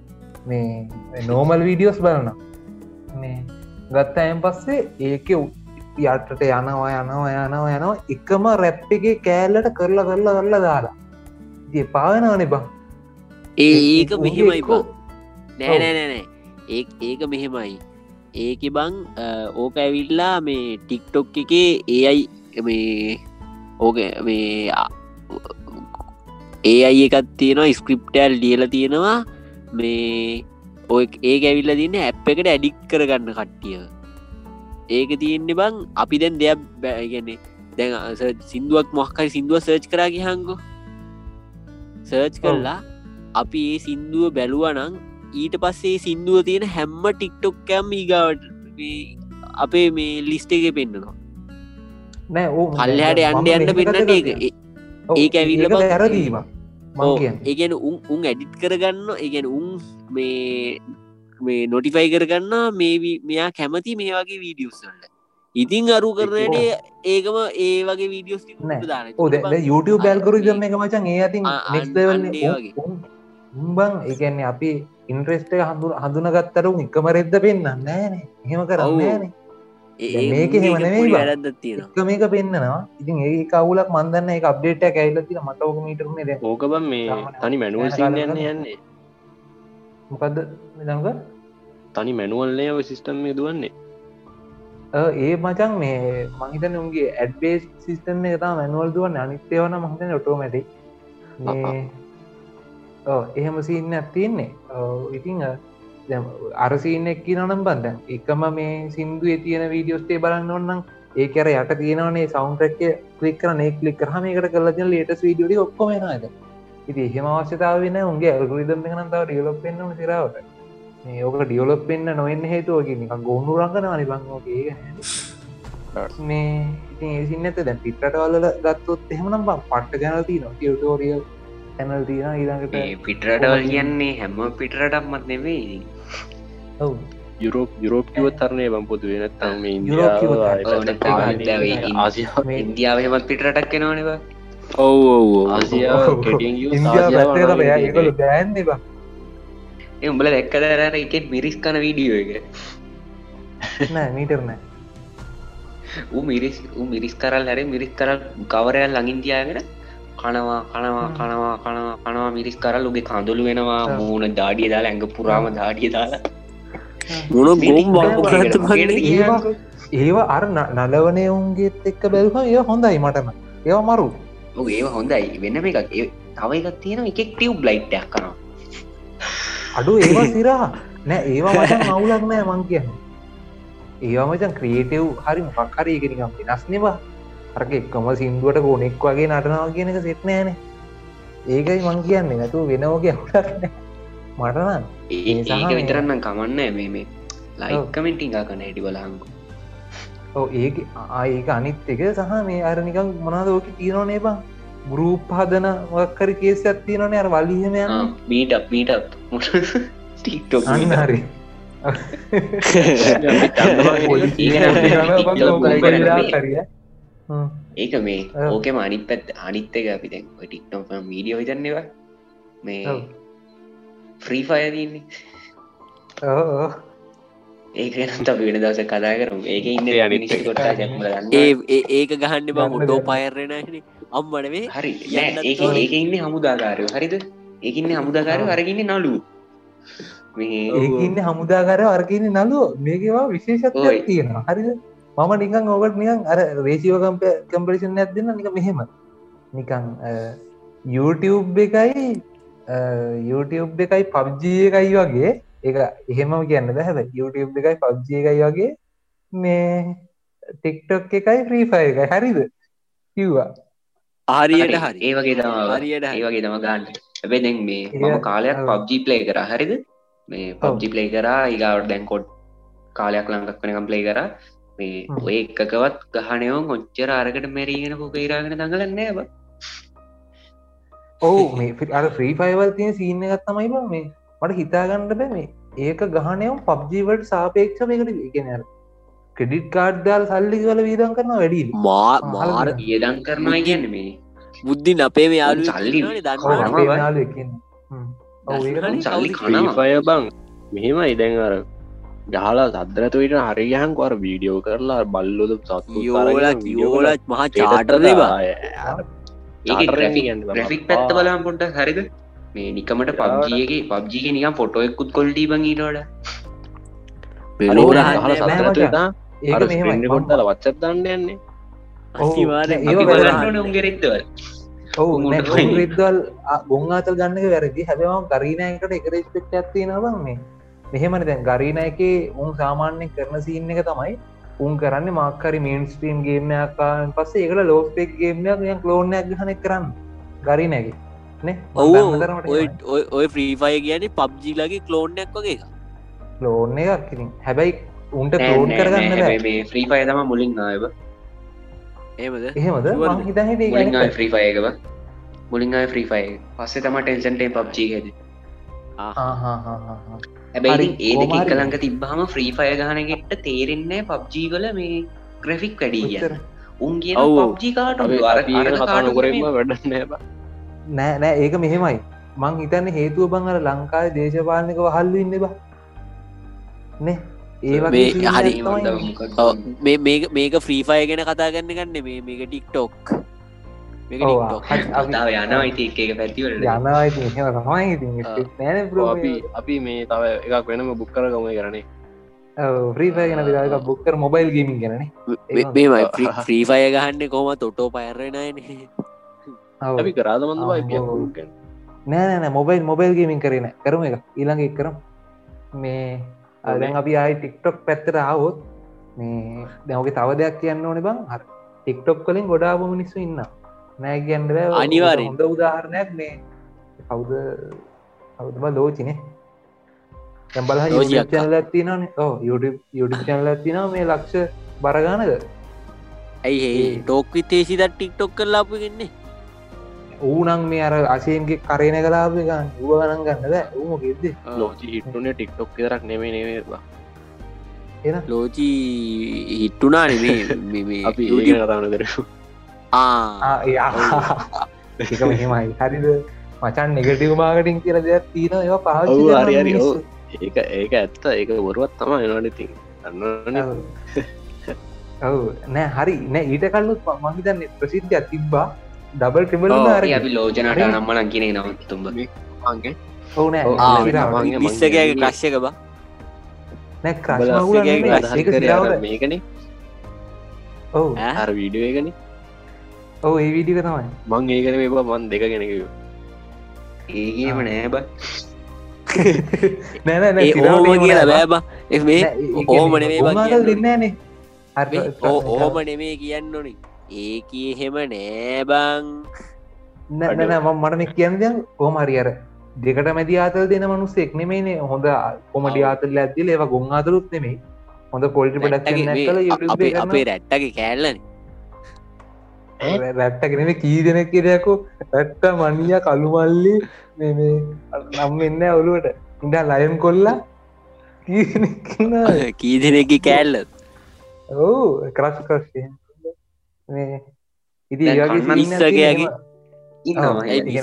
මේ නෝමල් වීඩියෝස් බලන මේ ගත්ත අයම් පස්සේ ඒක යටට යනවා යනවා යනවා යනවා එකම රැප් එක කෑල්ලට කරලා කරලා කරලා දාලා. ඒ පාවෙනවනේ බං. ඒ ඒක මෙහෙමයි බං. නෑ නෑ නෑ ඒ ඒක මෙහෙමයි. ඒක බං ඕක ඇවිල්ලා මේ ටික්ටොක් එකේ ඒ අයි මේ ඕක මේ ඒ අයි එකත් තියෙනවා ස්ක්‍රිප්ටල් ලියල තියෙනවා. මේ ඔය ඒ ඇවිල්ල තින්න ඇප් එකට ඇඩික් කරගන්න කට්ටිය. ඒක තියෙන්නේ බං අපි දැන් දෙයක් බෑගැනෙ දැන් සිින්දුවක් මොහකරි සිින්දුව සර්ච් කරාගි හංගෝ සර්ච් කරලා අපි ඒ සින්දුව බැලුවනං ඊට පස්සේ සින්දුව තියෙන හැම්ම ටික්ටොක්කෑම් ඊගාවට අපේ මේ ලිස්ට එක පෙන්න්නනවා නෑ ඕ කල්ලහට යන්න යන්න පෙන්න්න ඒක. ඇවිල්ල බං. වැරදීම ඕ, මං ඒ ගැන උන් උන් ඇඩිත් කරගන්න ඒගැන උන් මේ මේ නොටිෆයි කරගන්න මේ මෙයා කැමති මේ වගේ වීඩියස්වල්ල ඉතින් අරු කරනට ඒකම ඒ වගේ වීඩියෝස් YouTube බැල්කරු එක මචන් ඒ අතින් ආ, නෙක් අන්න- අන්න ඒ වගේ. උම්බන් ඒකන්නේ අපි ඉන්ට්‍රෙස්ට හඳු හඳුනගත්තරුම් එකම රෙද්ද පෙන්න්න නෑන ඔව්. කරන්න මේක එහෙම නෙමෙයි බං. වැරද්ද තියෙනවා. එක මේක පෙන්න්නවා. ඉතින් ඒ කවුලක් මන්දන්න එක අප්ඩේට තින මටෝක මීටරුණේ ද ඕක බම් මේ තනි මැනුවල් යන සින්න යන්න මොකක්ද දඟ තනි මැනුවල්ලය ඔය සිිස්ටම් මේ දුවන්නේ. ඒ මචන් මේ මහිතන උන්ගේ ඇඩ්බේස් සිිස්ටම් එක තා මැනුවල් දුවන්න. අනිත්‍යවන මහිතන ඔව්, එහෙම සින්න ඇත්තින්නේ ඉතිං අරසිනෙක් නම් බන්ද එකම මේ සිින්දුව තියෙන වීඩියෝස්ටේ බලන්න ඔන්නම් ඒකර යට තියෙනවනේ සෞන්ට්‍රක්ක කලික් කර නෙක් ලික් කරහම එකට කලතින ලේට වීඩියෝඩි ඔක්කොමනද ඉති එහෙම අවශ්‍යතාව වෙන උන්ගේ ඇල්ගරිදම් එක නතාව ඩියලොප් පෙන්න්න සිරාවට. මේ ඕක ඩියලොප් පෙන්න්න නොවෙන්න හේතුවකින් ගොුණු රංගන අනිබංෝගේ මේ ඉතින් ඇත දැන් පිටරටවල්ල ගත්තොත් එහෙමනම් පට්ට ගැනති නො ටියටෝරියල් ඇනල් තින ඊළඟට පිටරටවල් කියන්නේ හැම පිටරටක් මත් නෙවේ ඔව් යුරෝප යුරෝප කිව තරණය බම් පොතු වෙනත්තම් මේ ඉන්දියාවහෙමත් පිටරටක් කෙනවනවා ඔව් ඔව් උඹල දැක්කදරර එකෙත් මිරිස් කන වීඩියෝ එක. නෑ මීටර් නෑ. ඌ මිරිස් මිරිස් කරල් හැර මිරිස් කරල් කවරයල් ලඟින් තියාගෙන කනවා කනවා. කනවා කනවා කනවා මිරිස් කරල් උගේ කඳුළු වෙනවා. මූුණ දාඩිය දාලා ඇඟ පුරාම දාඩිය දාලා මොන ගොම්. ඒවා ඒවා අර න- නලවනය උන්ගේත් එක්ක බැලුහම ඒ හොඳයි මටම. ඒවා මරු. ඒ හොඳයි. වෙනම එකක්. ඒ තව එකක් තියෙන එකෙක් ටියව් බ්ලයිට්ටයක් කරනවා. අඩු ඒවා සිරා නෑ ඒවා මචන් අවුලක් නෑ මං කියන්න. ඒවා මචන් ක්‍රියේටව් හරි මොකක් හරි එකනිකම් වෙනස් නවා අරක එක්කම සිින්දුවට ගොනෙක් වගේ නටනාව කියන එක සෙට් නෑනේ. ඒකයි මං කියන්නේ. නැතු වෙනවගේ අවුලක් නෑ ඒ- ඒ සහ ඒක විතරන්නම් කමන්න මේ මේ. ලයිකමෙන්ටිං කන හැටි බලහංකු ඔව ඒක ආඒක අනිත් එක සහ මේ අරනිකම් මොනාද ඕක තියනනේ බං? ගරුප් හදන වක්කරි කේස ඇත්තිනනේ අර වලිහම මීට මීට ටික්ටොක් අන්න හරි. ඒක මේ. ඕකෙම අනිත් පැත් අනිත් එක අපි දැන් ටික්ටොම් මීඩියෝ විතරන්නවා මේ. ෆ්‍රී ෆයදන්නේ ඒක නත වෙන දවස කතා කරම. ඒක ඉන්න ඒ ඒ ඒ- ඒක ගහන්න බා මොටෝ ගන්න. පයරෙනන අම්මනවේ හරි. නෑ ඒක ඉන්න හමුදාකාරය. හරිද? ඒකන්න හමුදාකාරය. අරගන්න නලු මේ ඒකන්න හමුදාකර අර්ගන නලුව මේකවා විශේෂත්වයක් ඔයි. තියෙනවා. හරිද? මම නිකන් ඕකට නිකන් අර රේසිව කම්ප කම්පිෂන් ඇත්දන්න නික මෙහෙම. නිකන් අ, YouTube එකයි YouTube එකයි පබ්ජී එකයි වගේ. එක එහෙම කියන්න බැහැද YouTube එකයි පබ්ජී එකයි වගේ මේ ටික්ටොක් එකයි ්‍රීෆය එකයි. හරිද? කිව්වා. ආරියට හරි. ඒ වගේ හරි. ඒ වගේ තම ගන්න. ඇබේ දැන් මේ මම කාලයක්. පබ්ජී ප්ලේ කර. හරිද? මේ පබ්ජි ප්ලේ කරා. ඒගවට දැන්කොඩ් කාලයක් ලංඟක් වනකම් ප්ලේ කර. මේ. ඔය එකකවත් ගහනයවන් ඔච්චර අරකට මැරීගෙන පොකේරාගෙන දඟලන්නේ බ ඔවු මේ අර ්‍රී ෆයිවල් තියෙන සීන්න එකත් තමයි බං මේ මට හිතාගන්නට බෑ මේ. ඒක ගහනයම් පබ්ජීවට සාපේක්ෂ මේකට ගෙන ක්‍රඩිට් කාඩ් දාල් සල්ලි කල වීදන් කරන වැඩි මා මාර. ඒදන් කරනවා කියන්න මේ. බුද්ධින් අපේ මේ යාලු සල්ලි. ්‍රීෆය බං මෙහෙම ඉදැන් අර ගහලා සද්‍රතුවට හරිගහන් කොර වීඩියෝ කරලා බල්ලොද සත්තු යෝලත් යෝලත් මහා චාටරේ ග්‍රෆික් පැත්ත බලම් පොට හරිද? මේ නිකමට පබ්ජියගේ පබ්ජික නිකම් කොල්ටී බංගීටෝඩ රෝරහන්න ඒක මෙහෙමයි. කොට්ටල වච්චත් දන්න යන්නේ. අනිවාර ඒක අපි වැරදි. බලන්න. උන්ගේ රෙද්දවල්. ඔවු උඹට පයින්. රෙද්වල් ගොංආතල් ගන්නක වැරදි. හැබම ගරීනයකට එක රෙස්පෙක්ට ඇත්ති නබන් මේ. මෙහෙමන දැන් ගරීන එක උන් සාමාන්‍ය කරන සීන්න එක තමයි උන් කරන්න මක්කරි මේන් ස්ට්‍රීම් ගේමයක්කාන් පස්සේ ඒකට ලෝස්පෙක් ගේමයක් ය ලෝනයක් හනෙක් කරන්න. ගරීනැගේ නේ? ඔව ඔය ඔය- ඔය ්‍රීෆය කියන්නේ පබ්ජිලගේ කලෝන්නයක් වගේ. ලෝන එකක් ඉතින්. හැබැයි උන්ට කලෝන් කරගන්න මේ ෆ්‍රී පය තම මුලින් ආයව එහෙමද? එහෙමද? හිතන්නේ ඒක මුලින් ආය අනිත් ෆ්‍රී ෆයකව මුලින් ආය ෆ්‍රී ෆය පස්සේ තම ටෙල්සන්ටේ පබ්ජිගද. හැබැයි ඒ දෙක හරි. එකළඟ තිබ්බහම ෆ්‍රී ෆය ගහනගෙට තේරෙන්නේ පබ්ජීවල මේ ග්‍රෆික් වැඩී කොච්චර? කියන්න උන් කියන ඔව්. පබ්ජී කාට කතාන කොරම වැඩන්න බා නෑ නෑ ඒක මෙහෙමයි. මං හිතන්න හේතුව බං අර ලංකායි දේශපාලනක වහල්ල ඉන්න බා නේ? ඒ හරි, මේ. මේක මේක ෆ්‍රීෆය ගැන කතා ගන්න ගන්න මේ මේක ටික්ටොක් යනවා ඉති එක පැතිවල යනවා ඉතින් එහෙම තමයි නෑනේ බ්‍රෝ අපි අපි මේ තව එකක් වෙනම බුක් කර ගම කරනේ ්‍රීෆය ගැන විදාක බුක්කර මොබයිල් ගේමින් ගැන මේමයි ෆ්‍රීෆය ගහන්න කොම තොටෝ පයරනයන අපි කරාදමන්ද ආ, බයි ඔව්. නෑ නෑ මොබයිල් මොබයිල් ගේමින් කරන කරම එක ඊළඟ එක් කරම්. මේ අදැන් අපි ආයි ටික්ටොක් පැත්තට ආවොත් මේ දැවගේ තව දෙයක් කියන්න ඕන බං. හර. ටික්ටොක් කලින් ගොඩාම මිනිස්සු ඉන්න නෑ. ඔක අනිවාර්යෙන්. හොඳ උදාහරණයක් මේ. කවුද? කවුද බ ලෝචිනේ? අක්කා. චැනල ඇතිනනේ ඕ යුඩ චැනල ඇතින මේ ලක්ෂ බරගානද ඇයි ටෝක් විතේසි ද ටික්ටොක් කරලාපු ගෙන්නේ ඌනං මේ අර අශයන්ගේ කරයන කලාප ගන්න. ුව ගනන් ගන්නද උම ගෙද ලෝචි හිටුනේ ටික්ටොක් කරක් නෙමේ නෙවේවා ලෝචී හිට්ටුනා නෙමේ අපි කතාන කර එක මෙහෙමයි. හරිද? මචන් නෙගටව මාගටින් කියල දෙයක් තියන ඒවා පහ හරි හරි. ඒක ඒක ඇත්ත. ඒක බොරුවත් තම එනවාට ති අන්න ඔව. නෑ හරි. නෑ ඊට කල්ලුත් මහිතන්න ප්‍රසිද්ධ තිබ්බා. ඩබල් ට්‍රිබල් අපි ලෝජනට නම්මන කියන නවතුම්බ මගේ? ඔව නෑ. විස්සකගේ ක්‍රශ්යක බා. නෑ ක්‍රශ් මේකන. ඔව. අර වීඩියෝ එකන ඔව ඒ වීඩික තමයි. මං ඒකන මේවා මන් දෙක ගෙනක ඒගේම නෑ බ. නෑ ඒ ඕම කියලා බෑබ මේ ඕම නෙමේ දෙන්නනේ ඕම නෙමේ කියන්න ඕනේ ඒක එහෙම නෑබං නැනම මටන කියන්න දෙයක් ඕම හරි අර දෙකට මැති ආතල් දෙන මනුස්ස එක් නෙමේනේ හොඳ කොමඩි ආතල් ඇතිල ඒවා ගොන් අදරුත් නෙමේ හොඳ පොල්ටි පඩක් අපේ රැට්ටගේ කෑල්ලන රැට්ටගෙනෙම කී දෙනෙක් කියරයකු රැට්ට මනිය කළුමල්ලි නම් එන්න ඔලුවට ඉඩ ලයම් කොල්ලා කී දෙනෙකි කෑල්ල ඔවු කරස් කරස්ය ඉති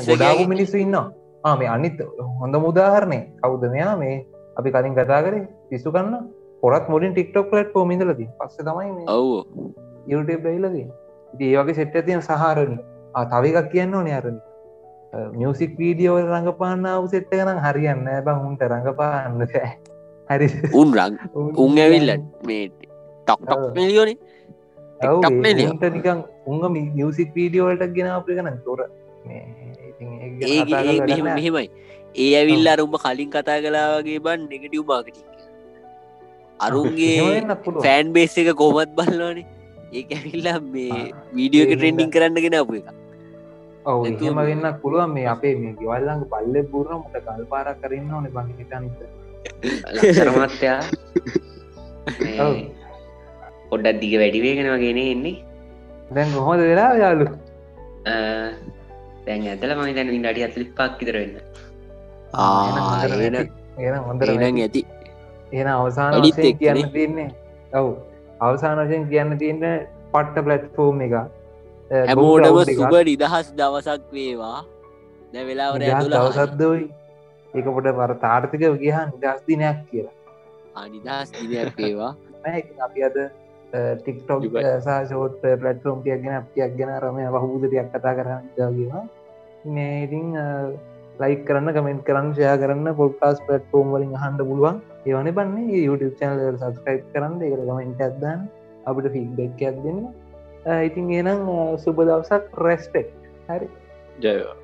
ගොඩාගු මිනිස්සු ඉන්න ආම අනිත් හොඳ මුදාහරණය කවුද මෙයා? මේ අපි කලින් කතා කරේ පිස්සු කන්න පොරත් මුලින් ටික්ටොක් ලට පෝමිදලද පස්ස තමයි ඔව් YouTube බැයිලදී ඉති ඒවගේ සෙට්ට තියන සහරණ තව එකක් කියන්න ඕන අරණ මියසික් වීඩියෝ රඟපාන්නාව සෙට්ට ගනම් හරියන්න බං උන්ට රඟපාන්න හරි. උන් රං උන් ඇවිල්ල මේ ටොක්ටොක් මිලියෝනේ. ට නිකන් උංග මියසික් වීඩියෝවලට ගෙන අප ගන තොර මෙහෙමයි. ඒ ඇවිල්ල අරුම කලින් කතා කලාවගේ බන් නෙගටව් මාකටික් අරුන්ගේ ෆෑන් බේස් එක කොමත් බලවානේ ඒ ඇවිල්ලා මේ වීඩියෝ එක ට්‍රෙන්ඩිං කරන්නගෙන අප එක ඔව එහෙම වෙන්න පුළුවන් මේ අපේ මේ ගෙවල්ලඟ පල්ලෙ පුරන මට කල් පාරක් කරන්න ඕන බංහිතනිත ලක්ෂරමත්‍යයා පොඩ්ඩත් දිග වැඩිවේගෙනවා ගෙන එන්නේ. දැන් කොහොද වෙලා යාලු දැන් ඇතල මයි දැන ඉඩඩි අතලි පක් ඉතරවෙන්න එන හොඳ ඇති. එන අවසාන. කියන්න තියන්නේ. ඔව් අවසාන වශයෙන් කියන්න තියන්න පට්ට පලට්ෆෝර්ම් එක හැමෝටම සුබ නිදහස් දවසක් වේවා. දැ වෙලාවර ඇතුලා දවසත්දවයි ඒක පොට පර තාර්ථක ගහ නිදස් දිනයක් කියලා. අනිදහස් දිනයක් වේවා. අපි අද ටික්ටොක්. සෝට පලටෆෝම් කියගෙන අපතියක් ගැන රමය බහූදටයක් කතා කරන්න දවීම මේ ඉතින් ලයි කරන්න කමෙන්ට කරන්න ෂය කරන්න පොල්කාස් පටෆෝම් වලින් හන්ඩ පුළුවන් ඒවන බන්නේ YouTube චනල සස්ක්‍රයිප් කරන්න එක කමෙන්ට ඇදන්න අපට ෆිල්බෙක් ඇක් දෙන්න. ඉතින් එනම් සුබ දවසක්. රෙස්පෙක් හරි. ජයවා